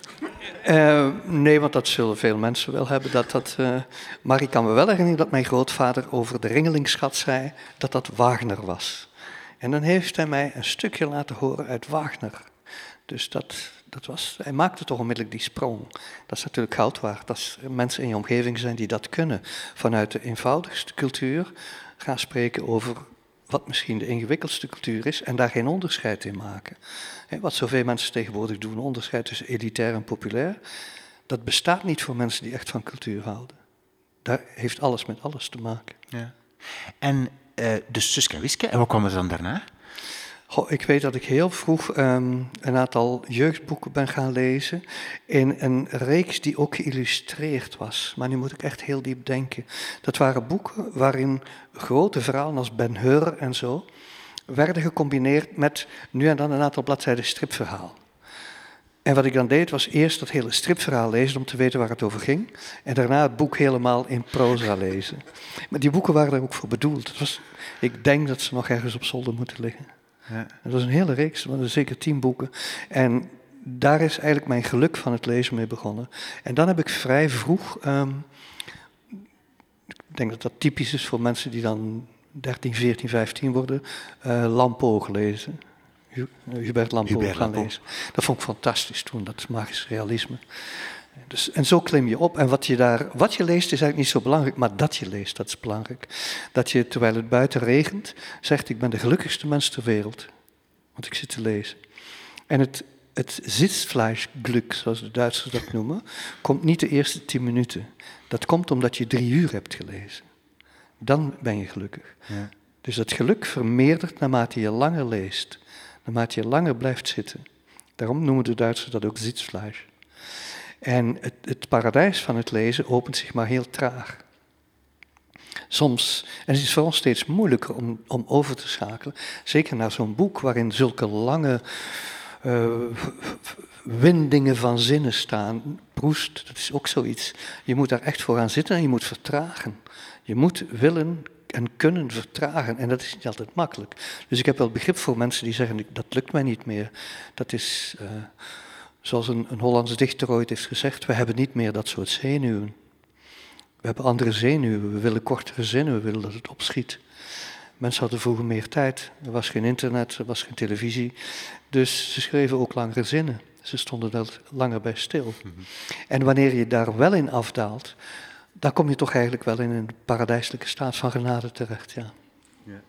Uh, nee, want dat zullen veel mensen wel hebben. Dat dat, uh, maar ik kan me wel herinneren dat mijn grootvader over de ringelingschat zei dat dat Wagner was. En dan heeft hij mij een stukje laten horen uit Wagner. Dus dat, dat was, hij maakte toch onmiddellijk die sprong. Dat is natuurlijk goud waard. Als er mensen in je omgeving zijn die dat kunnen, vanuit de eenvoudigste cultuur gaan spreken over wat misschien de ingewikkeldste cultuur is en daar geen onderscheid in maken. Wat zoveel mensen tegenwoordig doen, onderscheid tussen elitair en populair, dat bestaat niet voor mensen die echt van cultuur houden. Daar heeft alles met alles te maken. Ja.
En uh, dus Suske Wiske, en wat kwam er dan daarna?
Ik weet dat ik heel vroeg um, een aantal jeugdboeken ben gaan lezen in een reeks die ook geïllustreerd was. Maar nu moet ik echt heel diep denken. Dat waren boeken waarin grote verhalen als Ben Hur en zo werden gecombineerd met nu en dan een aantal bladzijden stripverhaal. En wat ik dan deed was eerst dat hele stripverhaal lezen om te weten waar het over ging. En daarna het boek helemaal in proza lezen. Maar die boeken waren daar ook voor bedoeld. Was, ik denk dat ze nog ergens op zolder moeten liggen. Ja. Het was een hele reeks, maar zeker tien boeken. En daar is eigenlijk mijn geluk van het lezen mee begonnen. En dan heb ik vrij vroeg, um, ik denk dat dat typisch is voor mensen die dan 13, 14, 15 worden, uh, Lampo gelezen. Hubert Lampo Hubert gaan lezen. Dat vond ik fantastisch toen, dat magisch realisme. Dus, en zo klim je op. En wat je, daar, wat je leest is eigenlijk niet zo belangrijk, maar dat je leest, dat is belangrijk. Dat je, terwijl het buiten regent, zegt ik ben de gelukkigste mens ter wereld. Want ik zit te lezen. En het, het zitzfleischglück, zoals de Duitsers dat noemen, komt niet de eerste tien minuten. Dat komt omdat je drie uur hebt gelezen. Dan ben je gelukkig. Ja. Dus het geluk vermeerdert naarmate je langer leest. Naarmate je langer blijft zitten. Daarom noemen de Duitsers dat ook zitzfleisch. En het, het paradijs van het lezen opent zich maar heel traag. Soms, en het is vooral steeds moeilijker om, om over te schakelen, zeker naar zo'n boek waarin zulke lange uh, windingen van zinnen staan. Proest, dat is ook zoiets. Je moet daar echt voor gaan zitten en je moet vertragen. Je moet willen en kunnen vertragen. En dat is niet altijd makkelijk. Dus ik heb wel begrip voor mensen die zeggen, dat lukt mij niet meer. Dat is... Uh, Zoals een, een Hollandse dichter ooit heeft gezegd, we hebben niet meer dat soort zenuwen. We hebben andere zenuwen, we willen kortere zinnen, we willen dat het opschiet. Mensen hadden vroeger meer tijd, er was geen internet, er was geen televisie. Dus ze schreven ook langere zinnen. Ze stonden daar langer bij stil. Mhm. En wanneer je daar wel in afdaalt, dan kom je toch eigenlijk wel in een paradijselijke staat van genade terecht. Ja. ja.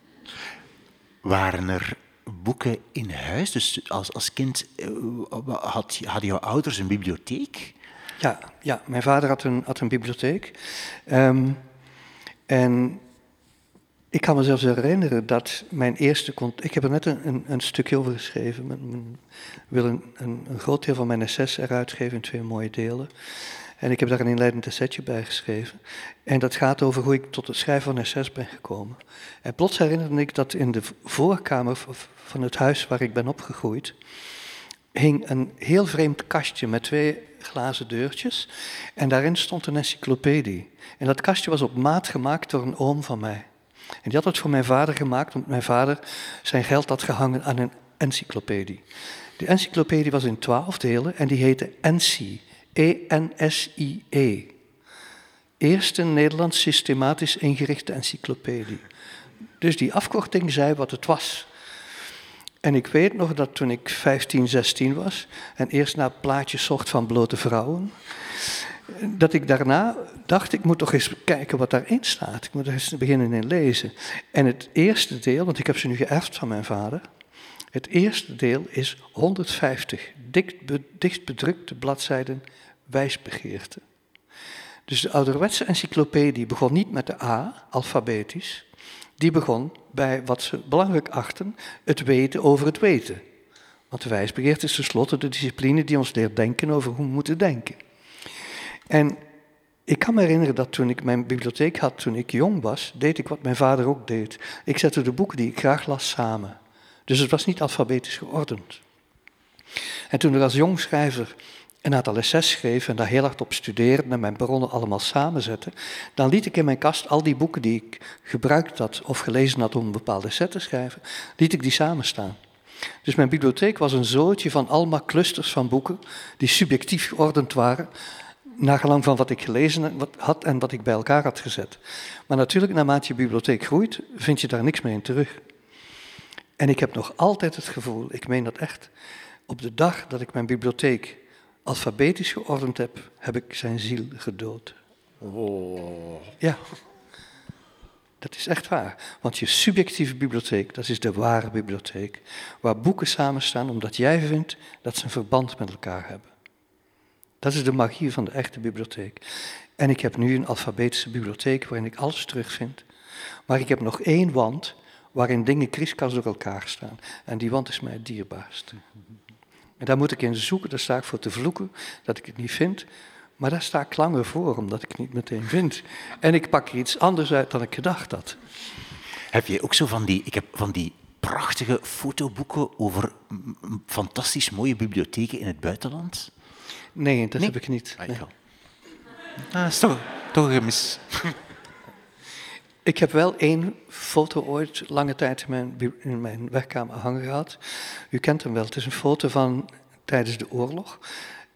Waren er boeken in huis? Dus als, als kind uh, had, hadden jouw ouders een bibliotheek?
Ja, ja mijn vader had een, had een bibliotheek. Um, en ik kan me zelfs herinneren dat mijn eerste... Ik heb er net een, een, een stukje over geschreven. Ik wil een, een, groot deel van mijn essays eruit geven in twee mooie delen. En ik heb daar een inleidend essaytje bij geschreven. En dat gaat over hoe ik tot het schrijven van SS ben gekomen. En plots herinnerde ik dat in de voorkamer van het huis waar ik ben opgegroeid, hing een heel vreemd kastje met twee glazen deurtjes. En daarin stond een encyclopedie. En dat kastje was op maat gemaakt door een oom van mij. En die had het voor mijn vader gemaakt, omdat mijn vader zijn geld had gehangen aan een encyclopedie. Die encyclopedie was in twaalf delen en die heette Ency. ENSIE. Eerste Nederlands systematisch ingerichte encyclopedie. Dus die afkorting zei wat het was. En ik weet nog dat toen ik 15, 16 was en eerst naar plaatjes zocht van blote vrouwen, dat ik daarna dacht, ik moet toch eens kijken wat daarin staat. Ik moet er eens beginnen in lezen. En het eerste deel, want ik heb ze nu geërfd van mijn vader, het eerste deel is 150 dicht bedrukte bladzijden wijsbegeerte. Dus de ouderwetse encyclopedie begon niet met de A, alfabetisch. Die begon bij wat ze belangrijk achten, het weten over het weten. Want de wijsbegeerte is tenslotte de discipline die ons leert denken over hoe we moeten denken. En ik kan me herinneren dat toen ik mijn bibliotheek had, toen ik jong was, deed ik wat mijn vader ook deed. Ik zette de boeken die ik graag las samen. Dus het was niet alfabetisch geordend. En toen ik als jong schrijver een aantal essays schreef en daar heel hard op studeerde en mijn bronnen allemaal samenzette, dan liet ik in mijn kast al die boeken die ik gebruikt had of gelezen had om een bepaalde essay te schrijven, liet ik die samenstaan. Dus mijn bibliotheek was een zootje van allemaal clusters van boeken die subjectief geordend waren, naar gelang van wat ik gelezen had en wat ik bij elkaar had gezet. Maar natuurlijk, naarmate je bibliotheek groeit, vind je daar niks meer in terug. En ik heb nog altijd het gevoel, ik meen dat echt, op de dag dat ik mijn bibliotheek alfabetisch geordend heb, heb ik zijn ziel gedood. Oh. Ja. Dat is echt waar. Want je subjectieve bibliotheek, dat is de ware bibliotheek. Waar boeken samenstaan omdat jij vindt dat ze een verband met elkaar hebben. Dat is de magie van de echte bibliotheek. En ik heb nu een alfabetische bibliotheek waarin ik alles terugvind. Maar ik heb nog één wand waarin dingen kriskast door elkaar staan. En die wand is mij het dierbaarste. En daar moet ik in zoeken, daar sta ik voor te vloeken dat ik het niet vind. Maar daar sta ik langer voor, omdat ik het niet meteen vind. En ik pak er iets anders uit dan ik gedacht had.
Heb je ook zo van die, ik heb van die prachtige fotoboeken over fantastisch mooie bibliotheken in het buitenland?
Nee, dat heb ik niet.
Ah, nee. Ah, dat is toch, toch een gemis.
Ik heb wel één foto ooit lange tijd in mijn, in mijn werkkamer hangen gehad. U kent hem wel. Het is een foto van tijdens de oorlog.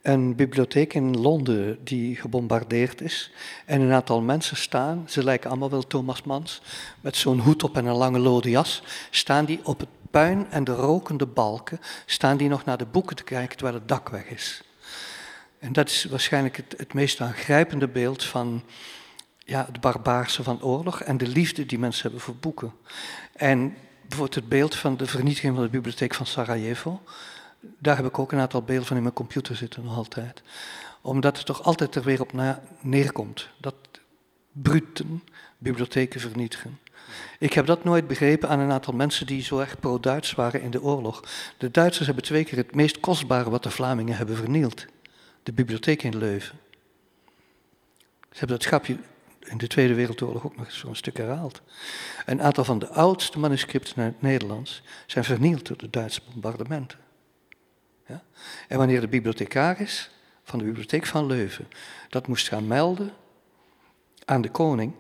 Een bibliotheek in Londen die gebombardeerd is. En een aantal mensen staan, ze lijken allemaal wel Thomas Mans, met zo'n hoed op en een lange lode jas. Staan die op het puin en de rokende balken, staan die nog naar de boeken te kijken terwijl het dak weg is. En dat is waarschijnlijk het, het meest aangrijpende beeld van ja, het barbaarse van oorlog en de liefde die mensen hebben voor boeken. En bijvoorbeeld het beeld van de vernietiging van de bibliotheek van Sarajevo, daar heb ik ook een aantal beelden van in mijn computer zitten nog altijd. Omdat het toch altijd er weer op neerkomt, dat bruten bibliotheken vernietigen. Ik heb dat nooit begrepen aan een aantal mensen die zo erg pro-Duits waren in de oorlog. De Duitsers hebben twee keer het meest kostbare wat de Vlamingen hebben vernield. De bibliotheek in Leuven. Ze hebben dat schapje in de Tweede Wereldoorlog ook nog zo'n stuk herhaald. Een aantal van de oudste manuscripten naar het Nederlands zijn vernield door de Duitse bombardementen. Ja? En wanneer de bibliothecaris van de bibliotheek van Leuven dat moest gaan melden aan de koning,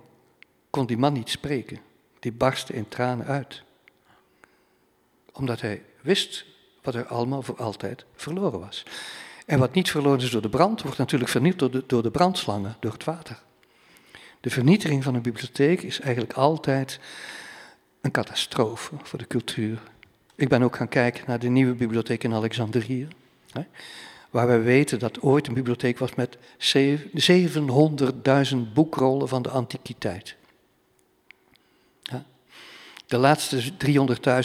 kon die man niet spreken. Die barstte in tranen uit. Omdat hij wist wat er allemaal voor altijd verloren was. En wat niet verloren is door de brand, wordt natuurlijk vernield door de, door de brandslangen, door het water. De vernietiging van een bibliotheek is eigenlijk altijd een catastrofe voor de cultuur. Ik ben ook gaan kijken naar de nieuwe bibliotheek in Alexandrië. Hè, waar wij weten dat ooit een bibliotheek was met 700.000 boekrollen van de antiquiteit. De laatste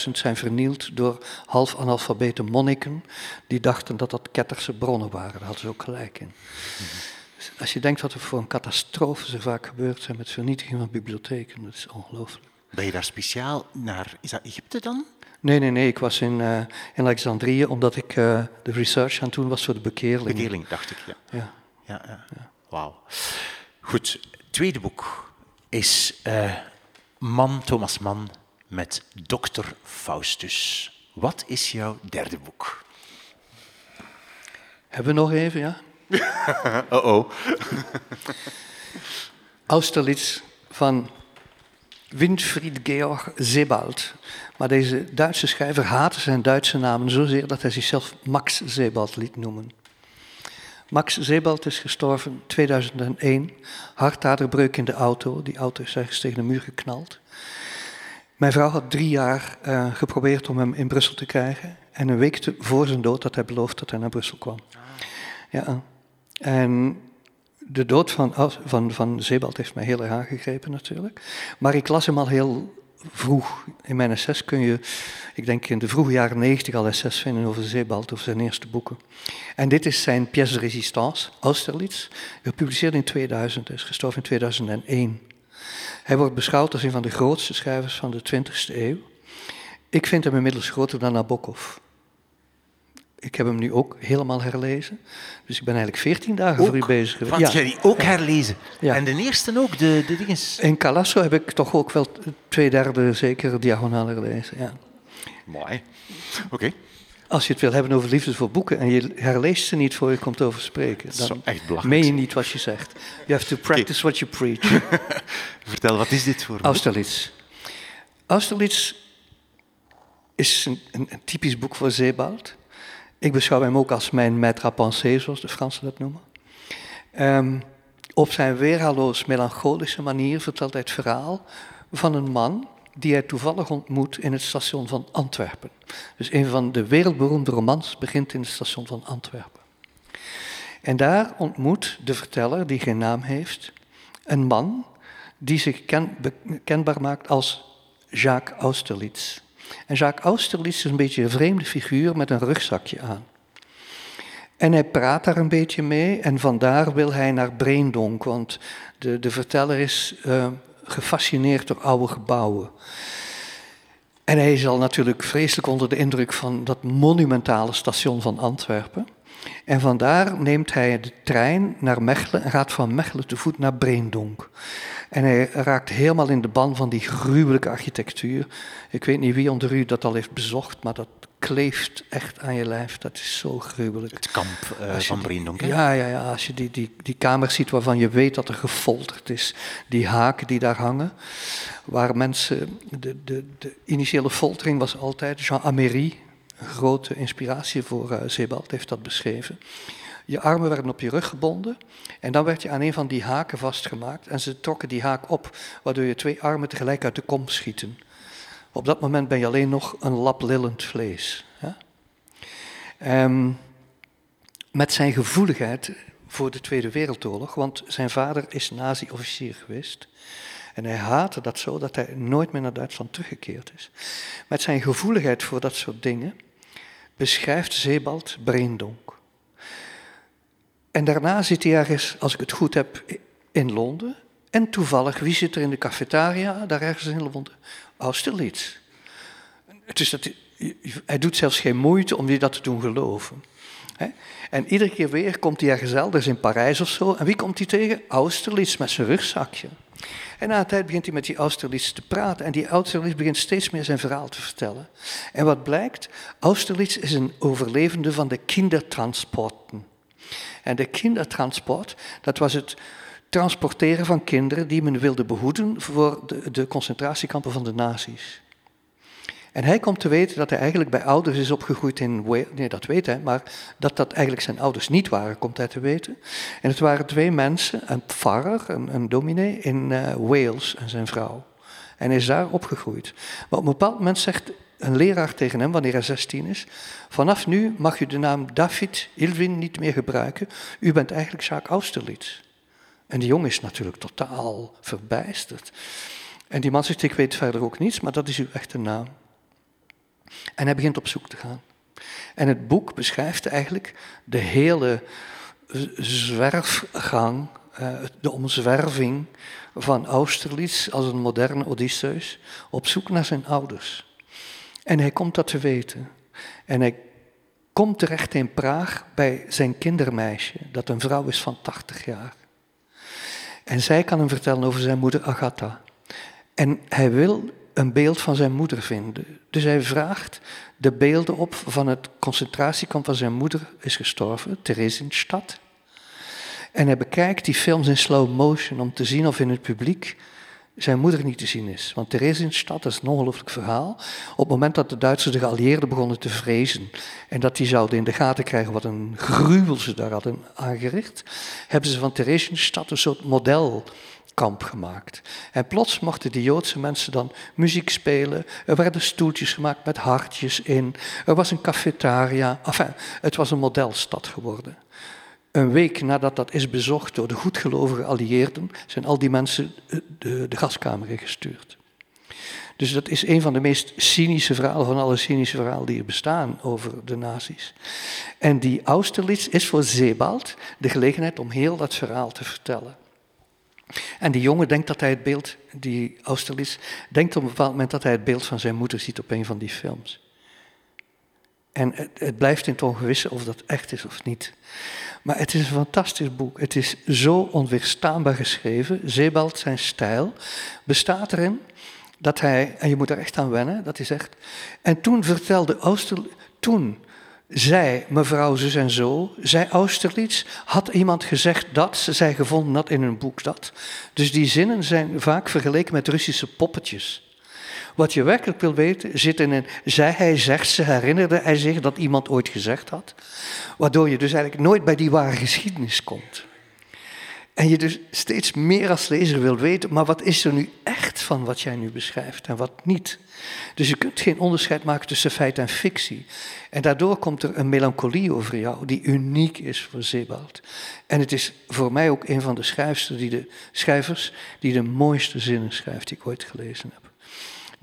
300.000 zijn vernield door half-analfabete monniken die dachten dat dat Ketterse bronnen waren. Daar hadden ze ook gelijk in. Dus als je denkt wat er voor een catastrofe er vaak gebeurd zijn met vernietiging van bibliotheken, dat is ongelooflijk.
Ben je daar speciaal naar, is dat Egypte dan?
Nee, nee, nee. Ik was in, uh, in Alexandrië omdat ik uh, de research aan het doen was voor de bekeerling.
Bekeerling, dacht ik, ja.
Ja.
ja, ja. ja. Wauw. Goed, tweede boek is uh, Man, Thomas Mann, met Dr. Faustus. Wat is jouw derde boek?
Hebben we nog even, ja?
oh oh.
Austerlitz van Winfried Georg Sebald. Maar deze Duitse schrijver haatte zijn Duitse namen zozeer dat hij zichzelf Max Sebald liet noemen. Max Sebald is gestorven in 2001. Hartaderbreuk in de auto. Die auto is ergens tegen de muur geknald. Mijn vrouw had drie jaar uh, geprobeerd om hem in Brussel te krijgen. En een week te, voor zijn dood had hij beloofd dat hij naar Brussel kwam. Ja. En de dood van, van, van heeft mij heel erg aangegrepen natuurlijk. Maar ik las hem al heel vroeg. In mijn SS kun je, ik denk in de vroege jaren negentig al SS vinden over Zebald, over zijn eerste boeken. En dit is zijn pièce de résistance, Austerlitz, gepubliceerd in 2000, hij is gestorven in 2001. Hij wordt beschouwd als een van de grootste schrijvers van de 20e eeuw. Ik vind hem inmiddels groter dan Nabokov. Ik heb hem nu ook helemaal herlezen. Dus ik ben eigenlijk veertien dagen voor u bezig
geweest. Want ja. jij die ook herlezen? Ja. En de eerste ook, de, de dinges?
In Calasso heb ik toch ook wel twee derde zeker diagonaal gelezen, ja.
Mooi. Oké.
als je het wil hebben over liefde voor boeken en je herleest ze niet voor je komt over spreken, dan
echt
meen je niet wat je zegt. You have to practice what you preach.
Vertel, wat is dit voor boek?
Austerlitz. Austerlitz is een, een, een typisch boek voor Zeebald. Ik beschouw hem ook als mijn maître à zoals de Fransen dat noemen. Um, op zijn weerhaloos melancholische manier vertelt hij het verhaal van een man die hij toevallig ontmoet in het station van Antwerpen. Dus een van de wereldberoemde romans begint in het station van Antwerpen. En daar ontmoet de verteller, die geen naam heeft, een man die zich ken, kenbaar maakt als Jacques Austerlitz. En Jacques Austerlitz is een beetje een vreemde figuur met een rugzakje aan. En hij praat daar een beetje mee en vandaar wil hij naar Breendonk, want de, de verteller is uh, gefascineerd door oude gebouwen. En hij is al natuurlijk vreselijk onder de indruk van dat monumentale station van Antwerpen. En vandaar neemt hij de trein naar Mechelen en gaat van Mechelen te voet naar Breendonk. En hij raakt helemaal in de ban van die gruwelijke architectuur. Ik weet niet wie onder u dat al heeft bezocht, maar dat kleeft echt aan je lijf. Dat is zo gruwelijk.
Het kamp uh, van Breendonk.
Ja, ja, ja, als je die, die, die kamers ziet waarvan je weet dat er gefolterd is. Die haken die daar hangen. Waar mensen... De, de, de initiële foltering was altijd Jean Améry. Grote inspiratie voor uh, Sebald heeft dat beschreven. Je armen werden op je rug gebonden en dan werd je aan een van die haken vastgemaakt en ze trokken die haak op, waardoor je twee armen tegelijk uit de kom schieten. Op dat moment ben je alleen nog een lap lillend vlees. Um, met zijn gevoeligheid voor de Tweede Wereldoorlog, want zijn vader is nazi-officier geweest. En hij haatte dat zo dat hij nooit meer naar Duitsland teruggekeerd is. Met zijn gevoeligheid voor dat soort dingen beschrijft Sebald Breendonk. En daarna zit hij ergens, als ik het goed heb, in Londen. En toevallig, wie zit er in de cafetaria, daar ergens in Londen? Austerlitz. Dus dat, hij doet zelfs geen moeite om je dat te doen geloven. En iedere keer weer komt hij ergens elders in Parijs of zo. En wie komt hij tegen? Austerlitz met zijn rugzakje. En na een tijd begint hij met die Austerlitz te praten. En die Austerlitz begint steeds meer zijn verhaal te vertellen. En wat blijkt? Austerlitz is een overlevende van de kindertransporten. En de kindertransport, dat was het transporteren van kinderen die men wilde behoeden voor de, de concentratiekampen van de nazi's. En hij komt te weten dat hij eigenlijk bij ouders is opgegroeid in Wales. Nee, dat weet hij, maar dat dat eigenlijk zijn ouders niet waren, komt hij te weten. En het waren twee mensen, een pfarrer, een, een dominee in uh, Wales en zijn vrouw. En is daar opgegroeid. Maar op een bepaald moment zegt een leraar tegen hem, wanneer hij 16 is, vanaf nu mag u de naam David Ilvin niet meer gebruiken. U bent eigenlijk Jacques Austerlitz. En die jongen is natuurlijk totaal verbijsterd. En die man zegt, ik weet verder ook niets, maar dat is uw echte naam. En hij begint op zoek te gaan. En het boek beschrijft eigenlijk de hele zwerfgang, eh, de omzwerving van Austerlitz als een moderne Odysseus op zoek naar zijn ouders. En hij komt dat te weten. En hij komt terecht in Praag bij zijn kindermeisje, dat een vrouw is van 80 jaar. En zij kan hem vertellen over zijn moeder Agatha. En hij wil een beeld van zijn moeder vinden. Dus hij vraagt de beelden op van het concentratiekamp waar zijn moeder is gestorven, Theresienstadt. En hij bekijkt die films in slow motion om te zien of in het publiek zijn moeder niet te zien is. Want Theresienstadt is een ongelooflijk verhaal. Op het moment dat de Duitsers de geallieerden begonnen te vrezen en dat die zouden in de gaten krijgen wat een gruwel ze daar hadden aangericht, hebben ze van Theresienstadt een soort modelkamp gemaakt. En plots mochten die Joodse mensen dan muziek spelen. Er werden stoeltjes gemaakt met hartjes in. Er was een cafetaria. Enfin, het was een modelstad geworden. Een week nadat dat is bezocht door de goedgelovige allieerden, zijn al die mensen de, de gaskamer gestuurd. Dus dat is een van de meest cynische verhalen van alle cynische verhalen die er bestaan over de nazi's. En die Austerlitz is voor Sebald de gelegenheid om heel dat verhaal te vertellen. En die jongen denkt dat hij het beeld, die Austerlitz, denkt op een bepaald moment dat hij het beeld van zijn moeder ziet op een van die films. En het, het blijft in het ongewisse of dat echt is of niet. Maar het is een fantastisch boek. Het is zo onweerstaanbaar geschreven. Zebald, zijn stijl, bestaat erin dat hij, en je moet er echt aan wennen, dat hij zegt. En toen vertelde Ooster, toen zij, mevrouw zus en zo, zij Austerlitz, had iemand gezegd dat, ze zij gevonden dat in een boek dat. Dus die zinnen zijn vaak vergeleken met Russische poppetjes. Wat je werkelijk wil weten zit in een zij, hij zegt, ze herinnerde hij zich dat iemand ooit gezegd had. Waardoor je dus eigenlijk nooit bij die ware geschiedenis komt. En je dus steeds meer als lezer wil weten, maar wat is er nu echt van wat jij nu beschrijft en wat niet? Dus je kunt geen onderscheid maken tussen feit en fictie. En daardoor komt er een melancholie over jou die uniek is voor Sebald. En het is voor mij ook een van de die de, schrijvers die de mooiste zinnen schrijft die ik ooit gelezen heb.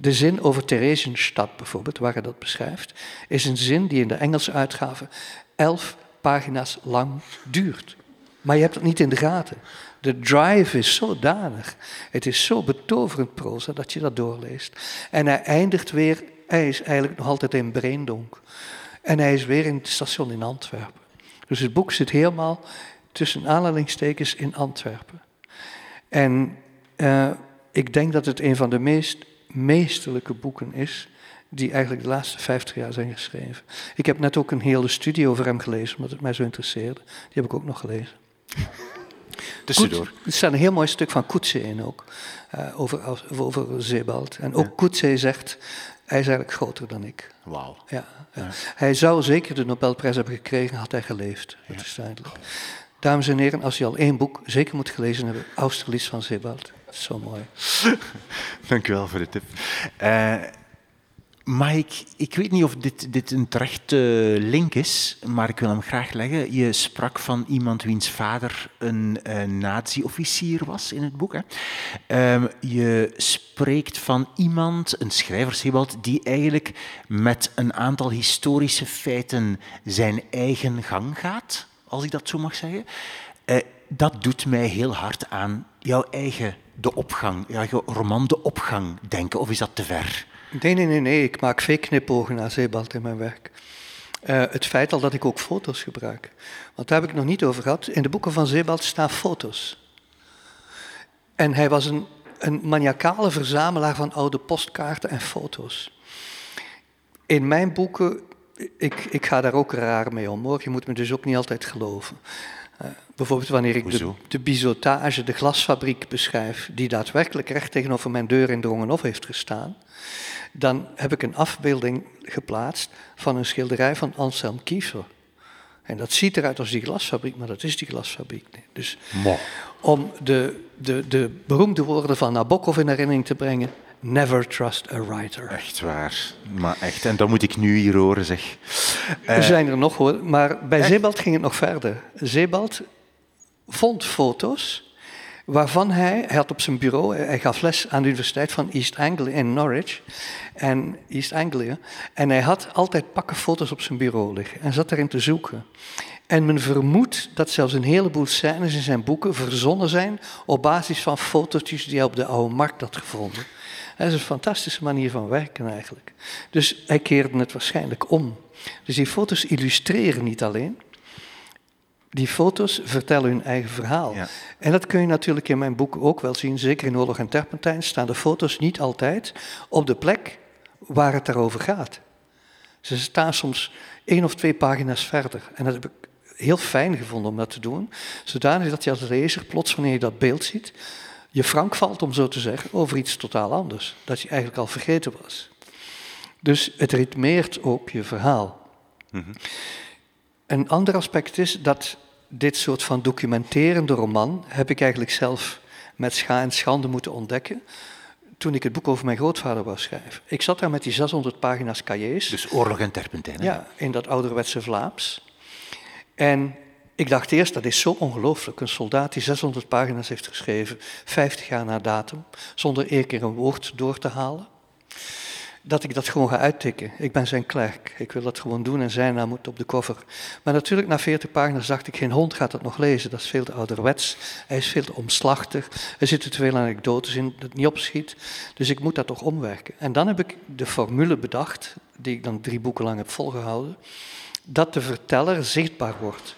De zin over Theresienstadt bijvoorbeeld, waar hij dat beschrijft, is een zin die in de Engelse uitgave elf pagina's lang duurt. Maar je hebt het niet in de gaten. De drive is zodanig. Het is zo betoverend proza dat je dat doorleest. En hij eindigt weer, hij is eigenlijk nog altijd in Breendonk. En hij is weer in het station in Antwerpen. Dus het boek zit helemaal tussen aanhalingstekens in Antwerpen. En uh, ik denk dat het een van de meest meesterlijke boeken is die eigenlijk de laatste 50 jaar zijn geschreven. Ik heb net ook een hele studie over hem gelezen, omdat het mij zo interesseerde. Die heb ik ook nog gelezen.
Tussendoor.
Er staat een heel mooi stuk van Koetse in ook, uh, over, over Zebald. En ook ja. Koetse zegt, hij is eigenlijk groter dan ik.
Wauw.
Ja, ja. Hij zou zeker de Nobelprijs hebben gekregen, had hij geleefd. Dat is duidelijk. Dames en heren, als je al één boek zeker moet gelezen hebben, Austerlitz van Zebald. Zo mooi.
Dank u wel voor de tip. Uh, maar ik, ik weet niet of dit, dit een terechte link is, maar ik wil hem graag leggen. Je sprak van iemand wiens vader een, een nazi-officier was in het boek. Hè? Um, je spreekt van iemand, een schrijver, die eigenlijk met een aantal historische feiten zijn eigen gang gaat, als ik dat zo mag zeggen. Uh, dat doet mij heel hard aan jouw eigen De Opgang, jouw roman De Opgang denken, of is dat te ver?
Nee, nee, nee, nee. Ik maak veel knipogen naar Zeebald in mijn werk. Uh, het feit al dat ik ook foto's gebruik. Want daar heb ik nog niet over gehad. In de boeken van Zeebald staan foto's. En hij was een, een maniacale verzamelaar van oude postkaarten en foto's. In mijn boeken, ik, ik ga daar ook raar mee om hoor. Je moet me dus ook niet altijd geloven. Bijvoorbeeld wanneer ik de, de bizotage, de glasfabriek beschrijf, die daadwerkelijk recht tegenover mijn deur in Drongenhof heeft gestaan dan heb ik een afbeelding geplaatst van een schilderij van Anselm Kiefer. En dat ziet eruit als die glasfabriek, maar dat is die glasfabriek niet. Dus om de, de, de beroemde woorden van Nabokov in herinnering te brengen, Never trust a writer.
Echt waar. Maar echt, en dat moet ik nu hier horen, zeg.
Er zijn er nog hoor, maar bij Zebald ging het nog verder. Zebald vond foto's waarvan hij, hij had op zijn bureau, hij gaf les aan de Universiteit van East Anglia in Norwich, en East Anglia, en hij had altijd pakken foto's op zijn bureau liggen en zat erin te zoeken. En men vermoedt dat zelfs een heleboel scènes in zijn boeken verzonnen zijn op basis van fotootjes die hij op de oude markt had gevonden. Dat is een fantastische manier van werken eigenlijk. Dus hij keerde het waarschijnlijk om. Dus die foto's illustreren niet alleen, die foto's vertellen hun eigen verhaal. Ja. En dat kun je natuurlijk in mijn boek ook wel zien. Zeker in Oorlog en Terpentijn staan de foto's niet altijd op de plek waar het daarover gaat. Ze staan soms één of twee pagina's verder. En dat heb ik heel fijn gevonden om dat te doen. Zodanig dat je als lezer plots, wanneer je dat beeld ziet, je frank valt, om zo te zeggen, over iets totaal anders. Dat je eigenlijk al vergeten was. Dus het ritmeert ook je verhaal. Mm een ander aspect is dat dit soort van documenterende roman heb ik eigenlijk zelf met scha en schande moeten ontdekken toen ik het boek over mijn grootvader wou schrijven. Ik zat daar met die 600 pagina's cahiers.
Dus oorlog en terpentijn.
Ja, in dat ouderwetse Vlaams. En ik dacht eerst, dat is zo ongelooflijk. Een soldaat die 600 pagina's heeft geschreven, 50 jaar na datum, zonder één keer een woord door te halen dat ik dat gewoon ga uittikken. Ik ben zijn klerk. Ik wil dat gewoon doen en zijn naam moet op de cover. Maar natuurlijk, na 40 pagina's dacht ik, geen hond gaat dat nog lezen. Dat is veel te ouderwets. Hij is veel te omslachtig. Er zitten te veel anekdotes in dat niet opschiet. Dus ik moet dat toch omwerken. En dan heb ik de formule bedacht, die ik dan drie boeken lang heb volgehouden, dat de verteller zichtbaar wordt.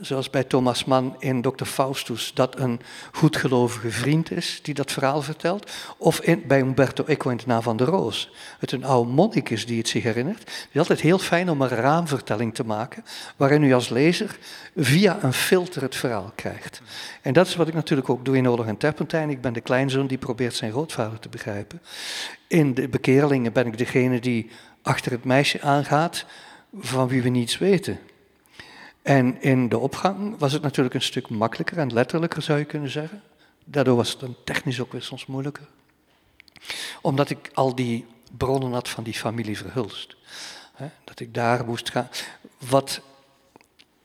Zoals bij Thomas Mann in Dr. Faustus, dat een goedgelovige vriend is die dat verhaal vertelt. Of in, bij Umberto Eco in de naam van de Roos. Het een oude monnik is die het zich herinnert. Het is altijd heel fijn om een raamvertelling te maken, waarin u als lezer via een filter het verhaal krijgt. En dat is wat ik natuurlijk ook doe in Oorlog en Terpentijn. Ik ben de kleinzoon die probeert zijn grootvader te begrijpen. In de bekeerlingen ben ik degene die achter het meisje aangaat van wie we niets weten. En in de opgang was het natuurlijk een stuk makkelijker en letterlijker, zou je kunnen zeggen. Daardoor was het dan technisch ook weer soms moeilijker. Omdat ik al die bronnen had van die familie Verhulst. Dat ik daar moest gaan. Wat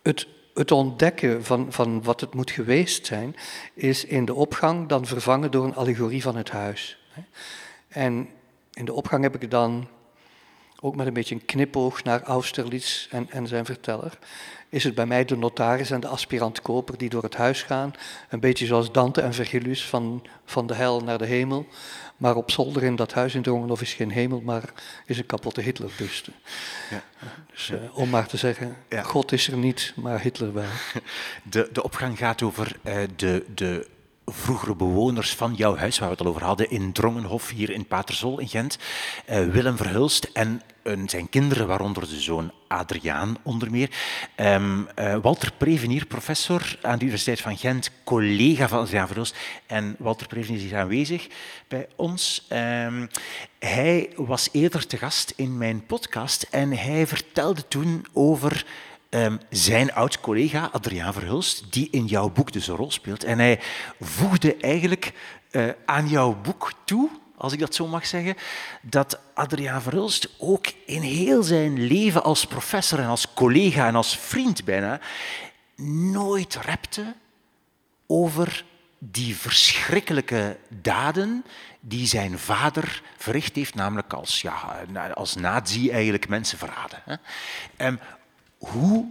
het, het ontdekken van, van wat het moet geweest zijn, is in de opgang dan vervangen door een allegorie van het huis. En in de opgang heb ik dan ook met een beetje een knipoog naar Austerlitz en, en zijn verteller, is het bij mij de notaris en de aspirant-koper die door het huis gaan. Een beetje zoals Dante en Virgilius van, van de hel naar de hemel. Maar op zolder in dat huis in Drongenhof is geen hemel, maar is een kapotte Hitlerbuste. Ja. Dus uh, om maar te zeggen, God is er niet, maar Hitler wel.
De, de opgang gaat over uh, de, de vroegere bewoners van jouw huis, waar we het al over hadden, in Drongenhof, hier in Paterzol in Gent. Uh, Willem Verhulst en zijn kinderen, waaronder de zoon Adriaan onder meer. Um, uh, Walter Prevenier, professor aan de Universiteit van Gent, collega van Adriaan Verhulst. En Walter Prevenier is aanwezig bij ons. Um, hij was eerder te gast in mijn podcast en hij vertelde toen over um, zijn oud-collega Adriaan Verhulst, die in jouw boek dus een rol speelt. En hij voegde eigenlijk uh, aan jouw boek toe als ik dat zo mag zeggen, dat Adriaan Verhulst ook in heel zijn leven als professor en als collega en als vriend bijna nooit repte over die verschrikkelijke daden die zijn vader verricht heeft, namelijk als, ja, als nazi eigenlijk mensen verraden. Hoe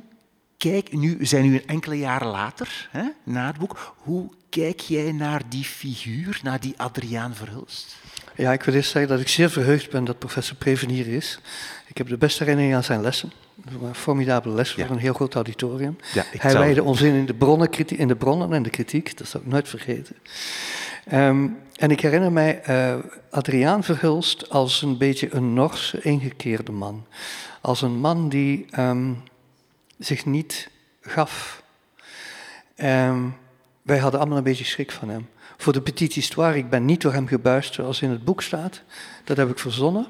kijk, nu zijn nu enkele jaren later, hè, na het boek, hoe kijk jij naar die figuur, naar die Adriaan Verhulst?
Ja, ik wil eerst zeggen dat ik zeer verheugd ben dat professor Prevenier is. Ik heb de beste herinnering aan zijn lessen. Een formidabele les voor een heel groot auditorium. Ja, Hij zou... wijde ons in, in de, bronnen, in de bronnen en de kritiek, dat zal ik nooit vergeten. Um, en ik herinner mij uh, Adriaan Verhulst als een beetje een Norse, ingekeerde man. Als een man die um, zich niet gaf. Um, wij hadden allemaal een beetje schrik van hem voor de petite histoire. Ik ben niet door hem gebuist zoals in het boek staat. Dat heb ik verzonnen.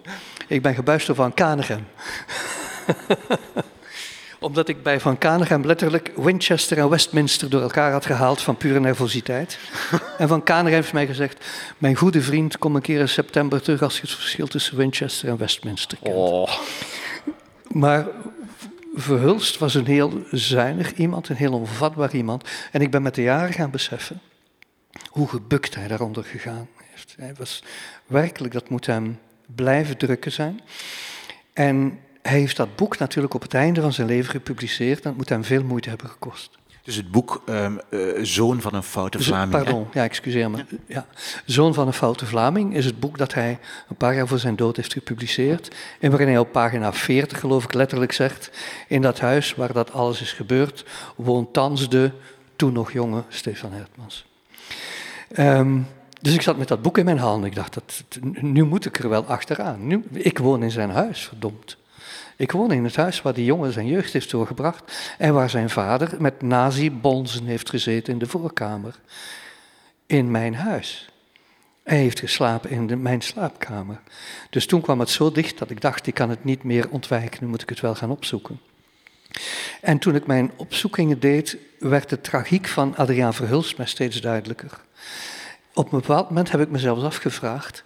Ik ben gebuist door Van Kanegem. Omdat ik bij Van Kanegem letterlijk Winchester en Westminster door elkaar had gehaald van pure nervositeit. en Van Kanegem heeft mij gezegd, mijn goede vriend, kom een keer in september terug als je het verschil tussen Winchester en Westminster kent. Oh. Maar Verhulst was een heel zuinig iemand, een heel onvatbaar iemand. En ik ben met de jaren gaan beseffen hoe gebukt hij daaronder gegaan heeft. Hij was werkelijk, dat moet hem blijven drukken zijn. En hij heeft dat boek natuurlijk op het einde van zijn leven gepubliceerd. Dat moet hem veel moeite hebben gekost.
Dus het boek um, uh, Zoon van een foute Vlaming.
Pardon, ja, excuseer me. Ja. Zoon van een foute Vlaming is het boek dat hij een paar jaar voor zijn dood heeft gepubliceerd. En waarin hij op pagina 40, geloof ik, letterlijk zegt: In dat huis waar dat alles is gebeurd, woont thans de toen nog jonge Stefan Hertmans. Um, dus ik zat met dat boek in mijn hand. Ik dacht, dat, nu moet ik er wel achteraan. Nu, ik woon in zijn huis, verdomd. Ik woon in het huis waar die jongen zijn jeugd heeft doorgebracht en waar zijn vader met nazi-bonzen heeft gezeten in de voorkamer. In mijn huis. Hij heeft geslapen in mijn slaapkamer. Dus toen kwam het zo dicht dat ik dacht, ik kan het niet meer ontwijken, nu moet ik het wel gaan opzoeken. En toen ik mijn opzoekingen deed, werd de tragiek van Adriaan Verhulst mij steeds duidelijker. Op een bepaald moment heb ik mezelf afgevraagd,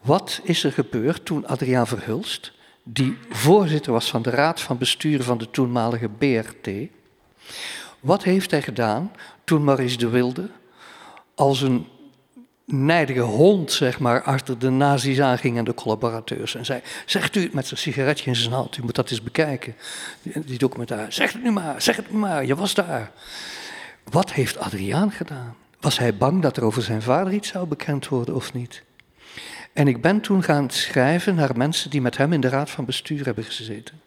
wat is er gebeurd toen Adriaan Verhulst, die voorzitter was van de raad van bestuur van de toenmalige BRT, wat heeft hij gedaan toen Maurice de Wilde als een nijdige hond, zeg maar, achter de nazi's aanging en de collaborateurs. En zei, zegt u het met zijn sigaretje in zijn hand, u moet dat eens bekijken, die, die documentaire. Zeg het nu maar, zeg het nu maar, je was daar. Wat heeft Adriaan gedaan? Was hij bang dat er over zijn vader iets zou bekend worden of niet? En ik ben toen gaan schrijven naar mensen die met hem in de raad van bestuur hebben gezeten.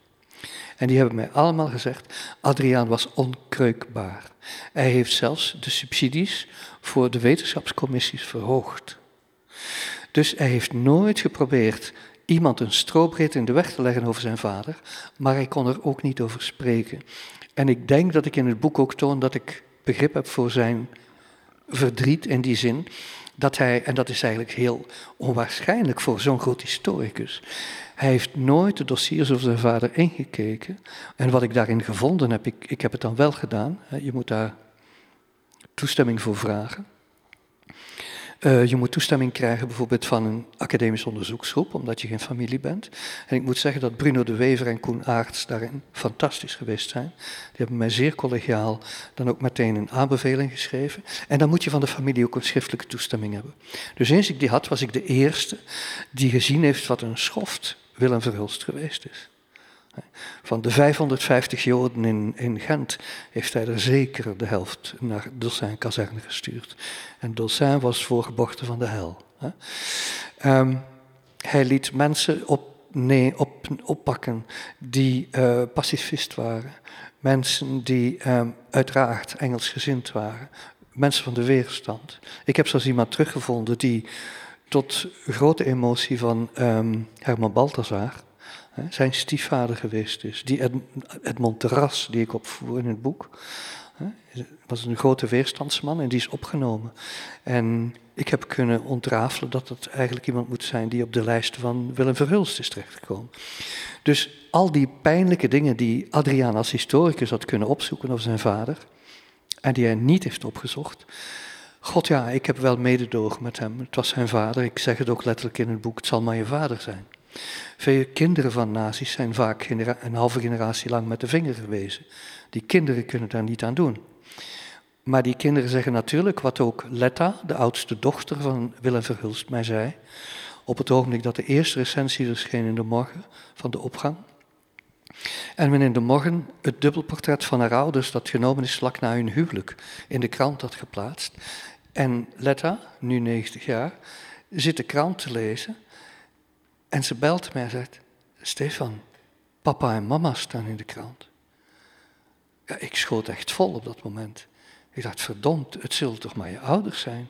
En die hebben mij allemaal gezegd, Adriaan was onkreukbaar. Hij heeft zelfs de subsidies voor de wetenschapscommissies verhoogd. Dus hij heeft nooit geprobeerd iemand een strobreed in de weg te leggen over zijn vader, maar hij kon er ook niet over spreken. En ik denk dat ik in het boek ook toon dat ik begrip heb voor zijn verdriet in die zin dat hij, en dat is eigenlijk heel onwaarschijnlijk voor zo'n groot historicus, hij heeft nooit de dossiers over zijn vader ingekeken. En wat ik daarin gevonden heb, ik, ik heb het dan wel gedaan, je moet daar toestemming voor vragen. Uh, je moet toestemming krijgen bijvoorbeeld van een academisch onderzoeksgroep, omdat je geen familie bent. En ik moet zeggen dat Bruno de Wever en Koen Aarts daarin fantastisch geweest zijn. Die hebben mij zeer collegiaal dan ook meteen een aanbeveling geschreven. En dan moet je van de familie ook een schriftelijke toestemming hebben. Dus eens ik die had, was ik de eerste die gezien heeft wat een schoft Willem Verhulst geweest is. Van de 550 Joden in, in Gent heeft hij er zeker de helft naar Dolcijn kazerne gestuurd. En Dolcijn was voorgebochte van de hel. Um, hij liet mensen op, nee, op, oppakken die uh, pacifist waren. Mensen die um, uiteraard Engelsgezind waren. Mensen van de weerstand. Ik heb zelfs iemand teruggevonden die tot grote emotie van um, Herman Balthazar zijn stiefvader geweest is. Die Edmond Terras, die ik opvoer in het boek, was een grote weerstandsman en die is opgenomen. En ik heb kunnen ontrafelen dat het eigenlijk iemand moet zijn die op de lijst van Willem Verhulst is terechtgekomen. Dus al die pijnlijke dingen die Adriaan als historicus had kunnen opzoeken over zijn vader, en die hij niet heeft opgezocht. God ja, ik heb wel mededogen met hem. Het was zijn vader. Ik zeg het ook letterlijk in het boek. Het zal maar je vader zijn. Veel kinderen van nazi's zijn vaak een halve generatie lang met de vinger gewezen. Die kinderen kunnen daar niet aan doen. Maar die kinderen zeggen natuurlijk, wat ook Letta, de oudste dochter van Willem Verhulst, mij zei. Op het ogenblik dat de eerste recensie verscheen in de morgen van de opgang. En men in de morgen het dubbelportret van haar ouders, dat genomen is vlak na hun huwelijk, in de krant had geplaatst. En Letta, nu 90 jaar, zit de krant te lezen en ze belt mij en zegt, Stefan, papa en mama staan in de krant. Ja, ik schoot echt vol op dat moment. Ik dacht, verdomd, het zullen toch maar je ouders zijn.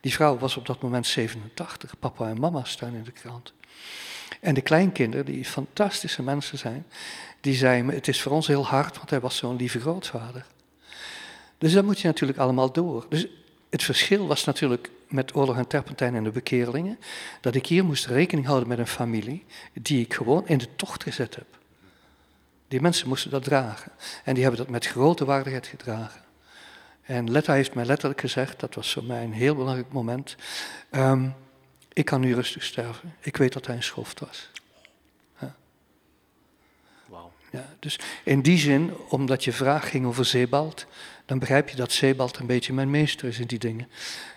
Die vrouw was op dat moment 87, papa en mama staan in de krant. En de kleinkinderen, die fantastische mensen zijn, die zeiden het is voor ons heel hard, want hij was zo'n lieve grootvader. Dus dat moet je natuurlijk allemaal door. Dus het verschil was natuurlijk met Oorlog en Terpentijn en de bekeerlingen, dat ik hier moest rekening houden met een familie die ik gewoon in de tocht gezet heb. Die mensen moesten dat dragen. En die hebben dat met grote waardigheid gedragen. En Letta heeft mij letterlijk gezegd, dat was voor mij een heel belangrijk moment, ehm, ik kan nu rustig sterven. Ik weet dat hij een schoft was. Ja. Wow. Ja, dus in die zin, omdat je vraag ging over Zeebald, dan begrijp je dat Zeebald een beetje mijn meester is in die dingen.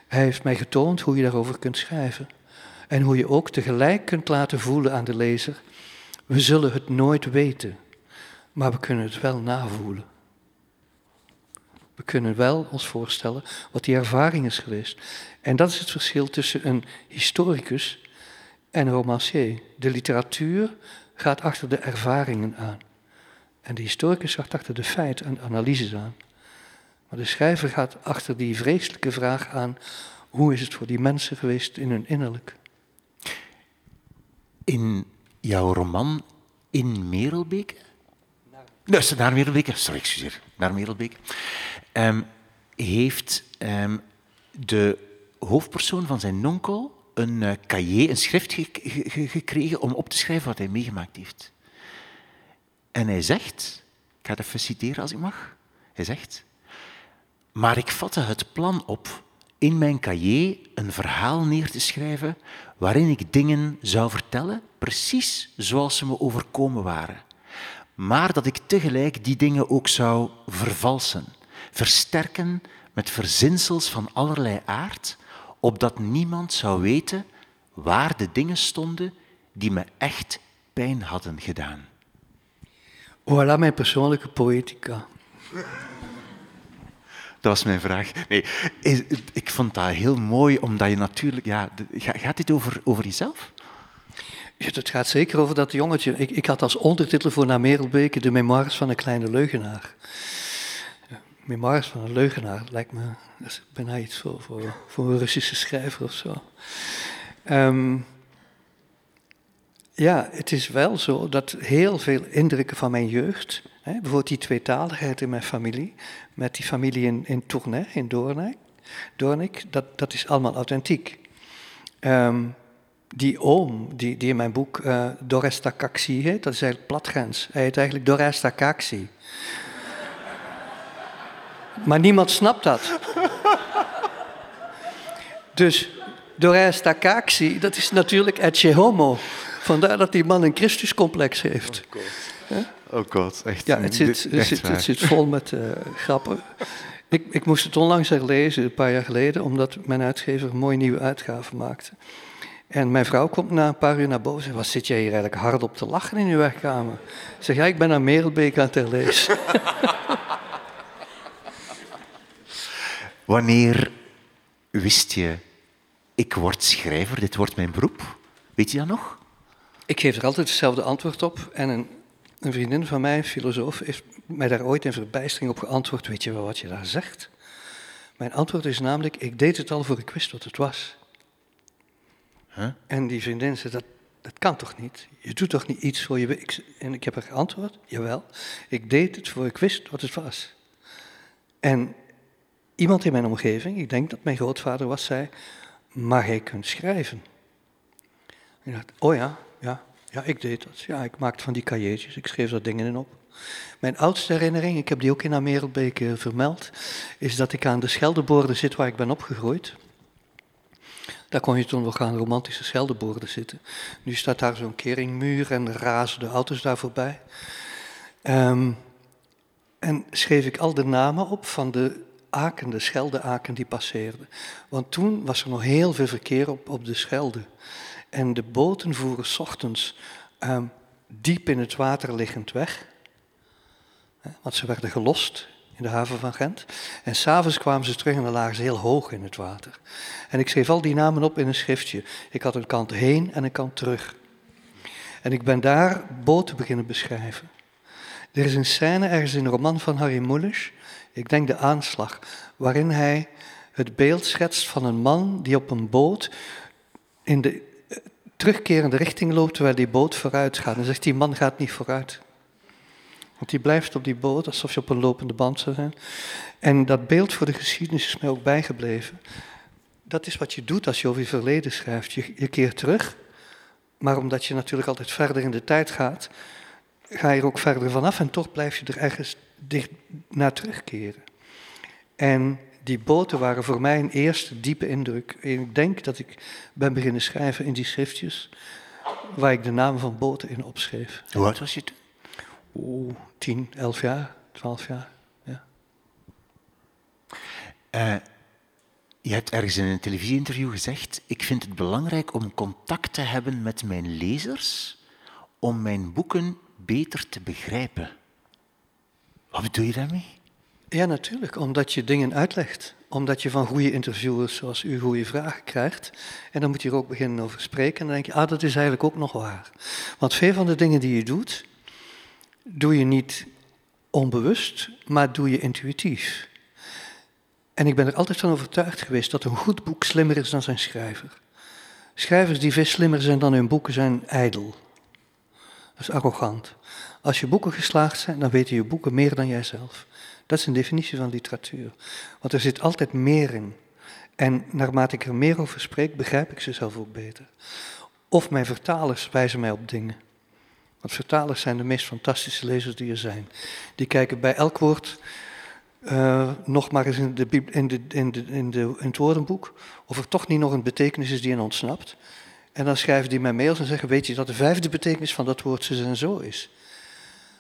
Hij heeft mij getoond hoe je daarover kunt schrijven. En hoe je ook tegelijk kunt laten voelen aan de lezer, we zullen het nooit weten, maar we kunnen het wel navoelen. We kunnen wel ons voorstellen wat die ervaring is geweest. En dat is het verschil tussen een historicus en een romancier. De literatuur gaat achter de ervaringen aan. En de historicus gaat achter de feiten en analyses aan. Maar de schrijver gaat achter die vreselijke vraag aan: hoe is het voor die mensen geweest in hun innerlijk?
In jouw roman In Merelbeke? Naar, naar Merelbeke, sorry, excuseer, naar Merelbeke. Um, heeft um, de hoofdpersoon van zijn nonkel een uh, cahier, een schrift ge ge gekregen om op te schrijven wat hij meegemaakt heeft. En hij zegt, ik ga het even citeren als ik mag, hij zegt, maar ik vatte het plan op in mijn cahier een verhaal neer te schrijven waarin ik dingen zou vertellen precies zoals ze me overkomen waren. Maar dat ik tegelijk die dingen ook zou vervalsen, versterken met verzinsels van allerlei aard, opdat niemand zou weten waar de dingen stonden die me echt pijn hadden gedaan.
Voilà mijn persoonlijke poëtica.
Dat was mijn vraag. Nee, ik vond dat heel mooi, omdat je natuurlijk... Ja, gaat dit over, over jezelf?
Het gaat zeker over dat jongetje. Ik, ik had als ondertitel voor Na Merelbeke de memoires van een kleine leugenaar. Memoires van een leugenaar lijkt me dat is bijna iets voor, voor, voor een Russische schrijver of zo. Ehm, ja, het is wel zo dat heel veel indrukken van mijn jeugd, bijvoorbeeld die tweetaligheid in mijn familie, met die familie in, in Tournai, in Doornik, Doornik dat, dat is allemaal authentiek. Um, die oom, die, die in mijn boek uh, Doresta Kaxi heet, dat is eigenlijk platgrens. Hij heet eigenlijk Doresta Kaxi. maar niemand snapt dat. dus Doresta Kaxi, dat is natuurlijk Ecce Homo. Vandaar dat die man een Christuscomplex heeft.
Oh oh god echt.
Ja, het zit, het zit, het zit vol met uh, grappen. Ik, ik moest het onlangs herlezen, een paar jaar geleden, omdat mijn uitgever een mooie nieuwe uitgave maakte. En mijn vrouw komt na een paar uur naar boven en zegt, wat zit jij hier eigenlijk hard op te lachen in je werkkamer? Ik zeg, ja, ik ben naar Merelbeek aan het herlezen.
Wanneer wist je, ik word schrijver, dit wordt mijn beroep? Weet je dat nog?
Ik geef er altijd hetzelfde antwoord op. En een, een vriendin van mij, een filosoof, heeft mij daar ooit in verbijstering op geantwoord. Weet je wel wat je daar zegt? Mijn antwoord is namelijk, ik deed het al voor ik wist wat het was. En die vriendin zei, dat, dat kan toch niet? Je doet toch niet iets voor je... Ik, en ik heb haar geantwoord, jawel. Ik deed het voor ik wist wat het was. En iemand in mijn omgeving, ik denk dat mijn grootvader was, zei... Maar jij kunt schrijven. En ik dacht, oh ja, ja, ja, ik deed dat. Ja, ik maakte van die cahiers, ik schreef daar dingen in op. Mijn oudste herinnering, ik heb die ook in Amerelbeek vermeld, is dat ik aan de Scheldeborden zit waar ik ben opgegroeid. Daar kon je toen nog aan romantische Scheldeborden zitten. Nu staat daar zo'n keringmuur en razen de auto's daar voorbij. Ehm, en schreef ik al de namen op van de aken, de Schelde-aken die passeerden. Want toen was er nog heel veel verkeer op, op de Schelde. En de boten voeren s ochtends ehm, diep in het water liggend weg. Want ze werden gelost in de haven van Gent. En s'avonds kwamen ze terug en dan lagen ze heel hoog in het water. En ik schreef al die namen op in een schriftje. Ik had een kant heen en een kant terug. En ik ben daar boten beginnen beschrijven. Er is een scène ergens in een roman van Harry Mulisch, ik denk de aanslag, waarin hij het beeld schetst van een man die op een boot in de terugkerende richting loopt terwijl die boot vooruit gaat. En zegt die man gaat niet vooruit. Want die blijft op die boot alsof je op een lopende band zou zijn. En dat beeld voor de geschiedenis is mij ook bijgebleven. Dat is wat je doet als je over je verleden schrijft. Je, je keert terug, maar omdat je natuurlijk altijd verder in de tijd gaat, ga je er ook verder vanaf en toch blijf je er ergens dicht naar terugkeren. En die boten waren voor mij een eerste diepe indruk. En ik denk dat ik ben beginnen schrijven in die schriftjes, waar ik de namen van boten in opschreef.
Hoe oud was je toen?
Oeh, tien, elf jaar, twaalf jaar. Ja.
Uh, je hebt ergens in een televisieinterview gezegd: Ik vind het belangrijk om contact te hebben met mijn lezers om mijn boeken beter te begrijpen. Wat bedoel je daarmee?
Ja, natuurlijk, omdat je dingen uitlegt. Omdat je van goede interviewers zoals u goede vragen krijgt. En dan moet je er ook beginnen over spreken. En dan denk je, ah, dat is eigenlijk ook nog waar. Want veel van de dingen die je doet, doe je niet onbewust, maar doe je intuïtief. En ik ben er altijd van overtuigd geweest dat een goed boek slimmer is dan zijn schrijver. Schrijvers die veel slimmer zijn dan hun boeken zijn ijdel. Dat is arrogant. Als je boeken geslaagd zijn, dan weten je boeken meer dan jijzelf. Dat is een definitie van literatuur. Want er zit altijd meer in. En naarmate ik er meer over spreek, begrijp ik ze zelf ook beter. Of mijn vertalers wijzen mij op dingen. Want vertalers zijn de meest fantastische lezers die er zijn. Die kijken bij elk woord uh, nog maar eens in, de, in, de, in, de, in, het woordenboek of er toch niet nog een betekenis is die hen ontsnapt. En dan schrijven die mij mails en zeggen, weet je dat de vijfde betekenis van dat woord zo en zo is?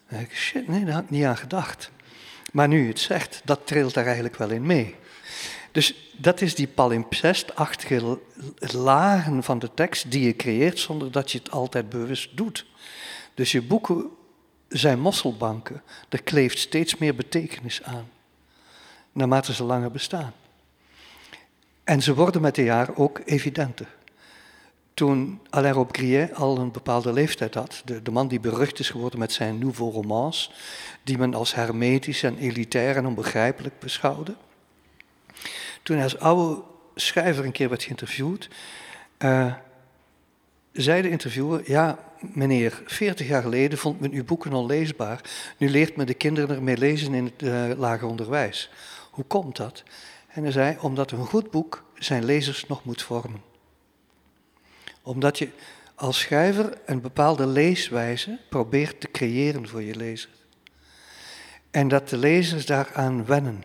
Dan denk ik, shit, nee, daar had ik niet aan gedacht. Maar nu je het zegt, dat trilt daar eigenlijk wel in mee. Dus dat is die palimpsestachtige lagen van de tekst die je creëert zonder dat je het altijd bewust doet. Dus je boeken zijn mosselbanken. Er kleeft steeds meer betekenis aan, naarmate ze langer bestaan. En ze worden met de jaren ook evidenter. Toen Alain Robbe-Grillet al een bepaalde leeftijd had. De, de, man die berucht is geworden met zijn nouveau romans, die men als hermetisch en elitair en onbegrijpelijk beschouwde. Toen hij als oude schrijver een keer werd geïnterviewd, uh, zei de interviewer, ja meneer, 40 jaar geleden vond men uw boeken onleesbaar. Nu leert men de kinderen ermee lezen in het uh, lager onderwijs. Hoe komt dat? En hij zei, omdat een goed boek zijn lezers nog moet vormen. Omdat je als schrijver een bepaalde leeswijze probeert te creëren voor je lezer. En dat de lezers daaraan wennen.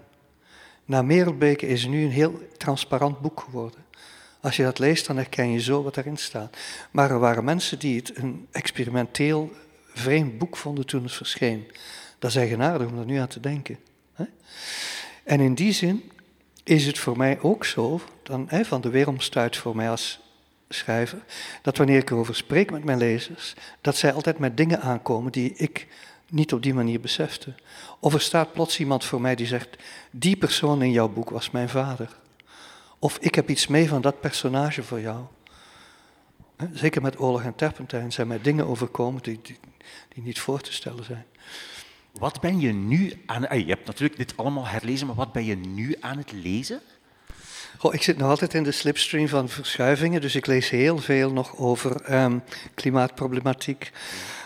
Na Merelbeke is nu een heel transparant boek geworden. Als je dat leest, dan herken je zo wat erin staat. Maar er waren mensen die het een experimenteel vreemd boek vonden toen het verscheen. Dat is eigenaardig om er nu aan te denken. En in die zin is het voor mij ook zo, dan, van de weeromstuit voor mij als schrijver, dat wanneer ik erover spreek met mijn lezers, dat zij altijd met dingen aankomen die ik niet op die manier besefte. Of er staat plots iemand voor mij die zegt, die persoon in jouw boek was mijn vader. Of ik heb iets mee van dat personage voor jou. Zeker met Oorlog en Terpentijn zijn mij dingen overkomen die, die, die niet voor te stellen zijn.
Wat ben je nu aan... Je hebt natuurlijk dit allemaal herlezen, maar wat ben je nu aan het lezen?
Goh, ik zit nog altijd in de slipstream van verschuivingen, dus ik lees heel veel nog over um, klimaatproblematiek,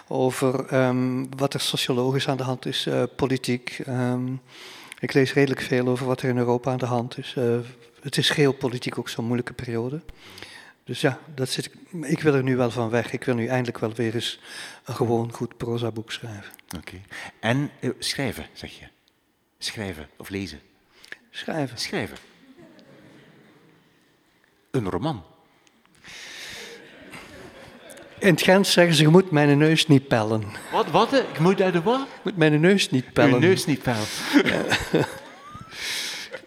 over um, wat er sociologisch aan de hand is, uh, politiek. Um, ik lees redelijk veel over wat er in Europa aan de hand is. Uh, het is geopolitiek ook zo'n moeilijke periode. Dus ja, dat zit ik, ik wil er nu wel van weg. Ik wil nu eindelijk wel weer eens een gewoon goed proza-boek schrijven.
Oké. En uh, schrijven, zeg je? Schrijven of lezen?
Schrijven.
Schrijven. Een roman.
In het Gent zeggen ze, je moet mijn neus niet pellen.
Wat? Wat? Ik moet uit de wat? Ik
moet mijn neus niet pellen.
Uw neus niet pellen. Ja.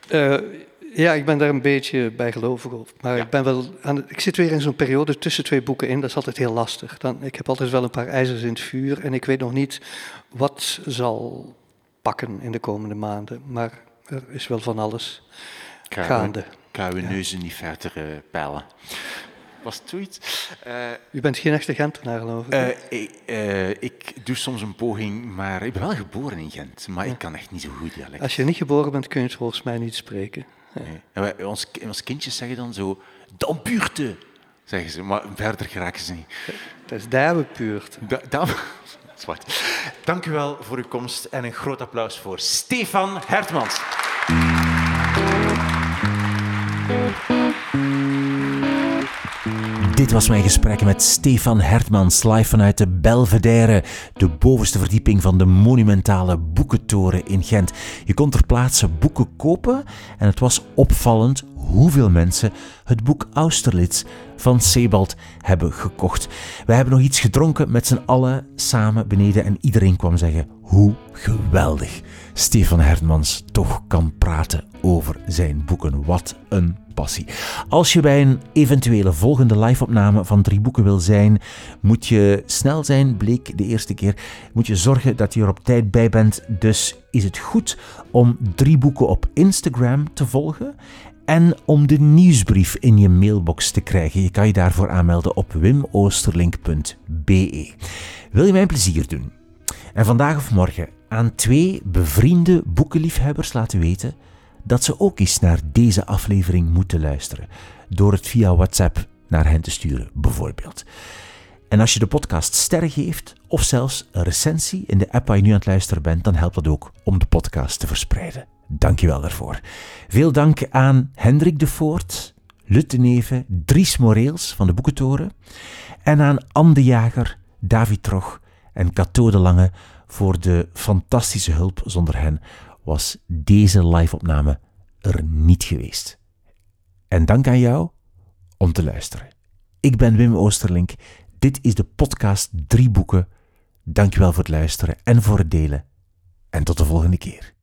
uh, ja, ik ben daar een beetje bij gelovig op. Maar ja. ik, ben wel aan, ik zit weer in zo'n periode tussen twee boeken in. Dat is altijd heel lastig. Dan, ik heb altijd wel een paar ijzers in het vuur. En ik weet nog niet wat zal pakken in de komende maanden. Maar er is wel van alles gaande.
Kan je neuzen niet verder uh, pellen. Was het zoiets?
Uh, U bent geen echte Gentenaar, geloof ik.
Ik, uh, ik, doe soms een poging, maar ik ben wel geboren in Gent. Maar ja. ik kan echt niet zo goed dialect.
Als je niet geboren bent, kun je het volgens mij niet spreken.
Nee. En wij, ons, ons kindjes zeggen dan zo, dan zeggen ze, maar verder geraken ze niet.
Dat is daar puurt.
Zwart. Dank u wel voor uw komst en een groot applaus voor Stefan Hertmans. Dit was mijn gesprek met Stefan Hertmans, live vanuit de Belvedere, de bovenste verdieping van de monumentale boekentoren in Gent. Je kon ter plaatse boeken kopen en het was opvallend hoeveel mensen het boek Austerlitz van Sebald hebben gekocht. Wij hebben nog iets gedronken met z'n allen samen beneden en iedereen kwam zeggen hoe geweldig Stefan Hertmans toch kan praten over zijn boeken. Wat een passie. Als je bij een eventuele volgende live-opname van drie boeken wil zijn, moet je snel zijn, bleek de eerste keer. Moet je zorgen dat je er op tijd bij bent. Dus is het goed om drie boeken op Instagram te volgen en om de nieuwsbrief in je mailbox te krijgen. Je kan je daarvoor aanmelden op wimoosterlink.be. Wil je mijn plezier doen? En vandaag of morgen aan twee bevriende boekenliefhebbers laten weten dat ze ook eens naar deze aflevering moeten luisteren. Door het via WhatsApp naar hen te sturen, bijvoorbeeld. En als je de podcast sterren geeft, of zelfs een recensie in de app waar je nu aan het luisteren bent, dan helpt dat ook om de podcast te verspreiden. Dankjewel daarvoor. Veel dank aan Hendrik de Voort, Lutte Neven, Dries Moreels van de Boekentoren en aan Anne de Jager, David Trog en Cato de Lange voor de fantastische hulp. Zonder hen was deze live-opname er niet geweest. En dank aan jou om te luisteren. Ik ben Wim Oosterlink. Dit is de podcast Drie Boeken. Dankjewel voor het luisteren en voor het delen. En tot de volgende keer.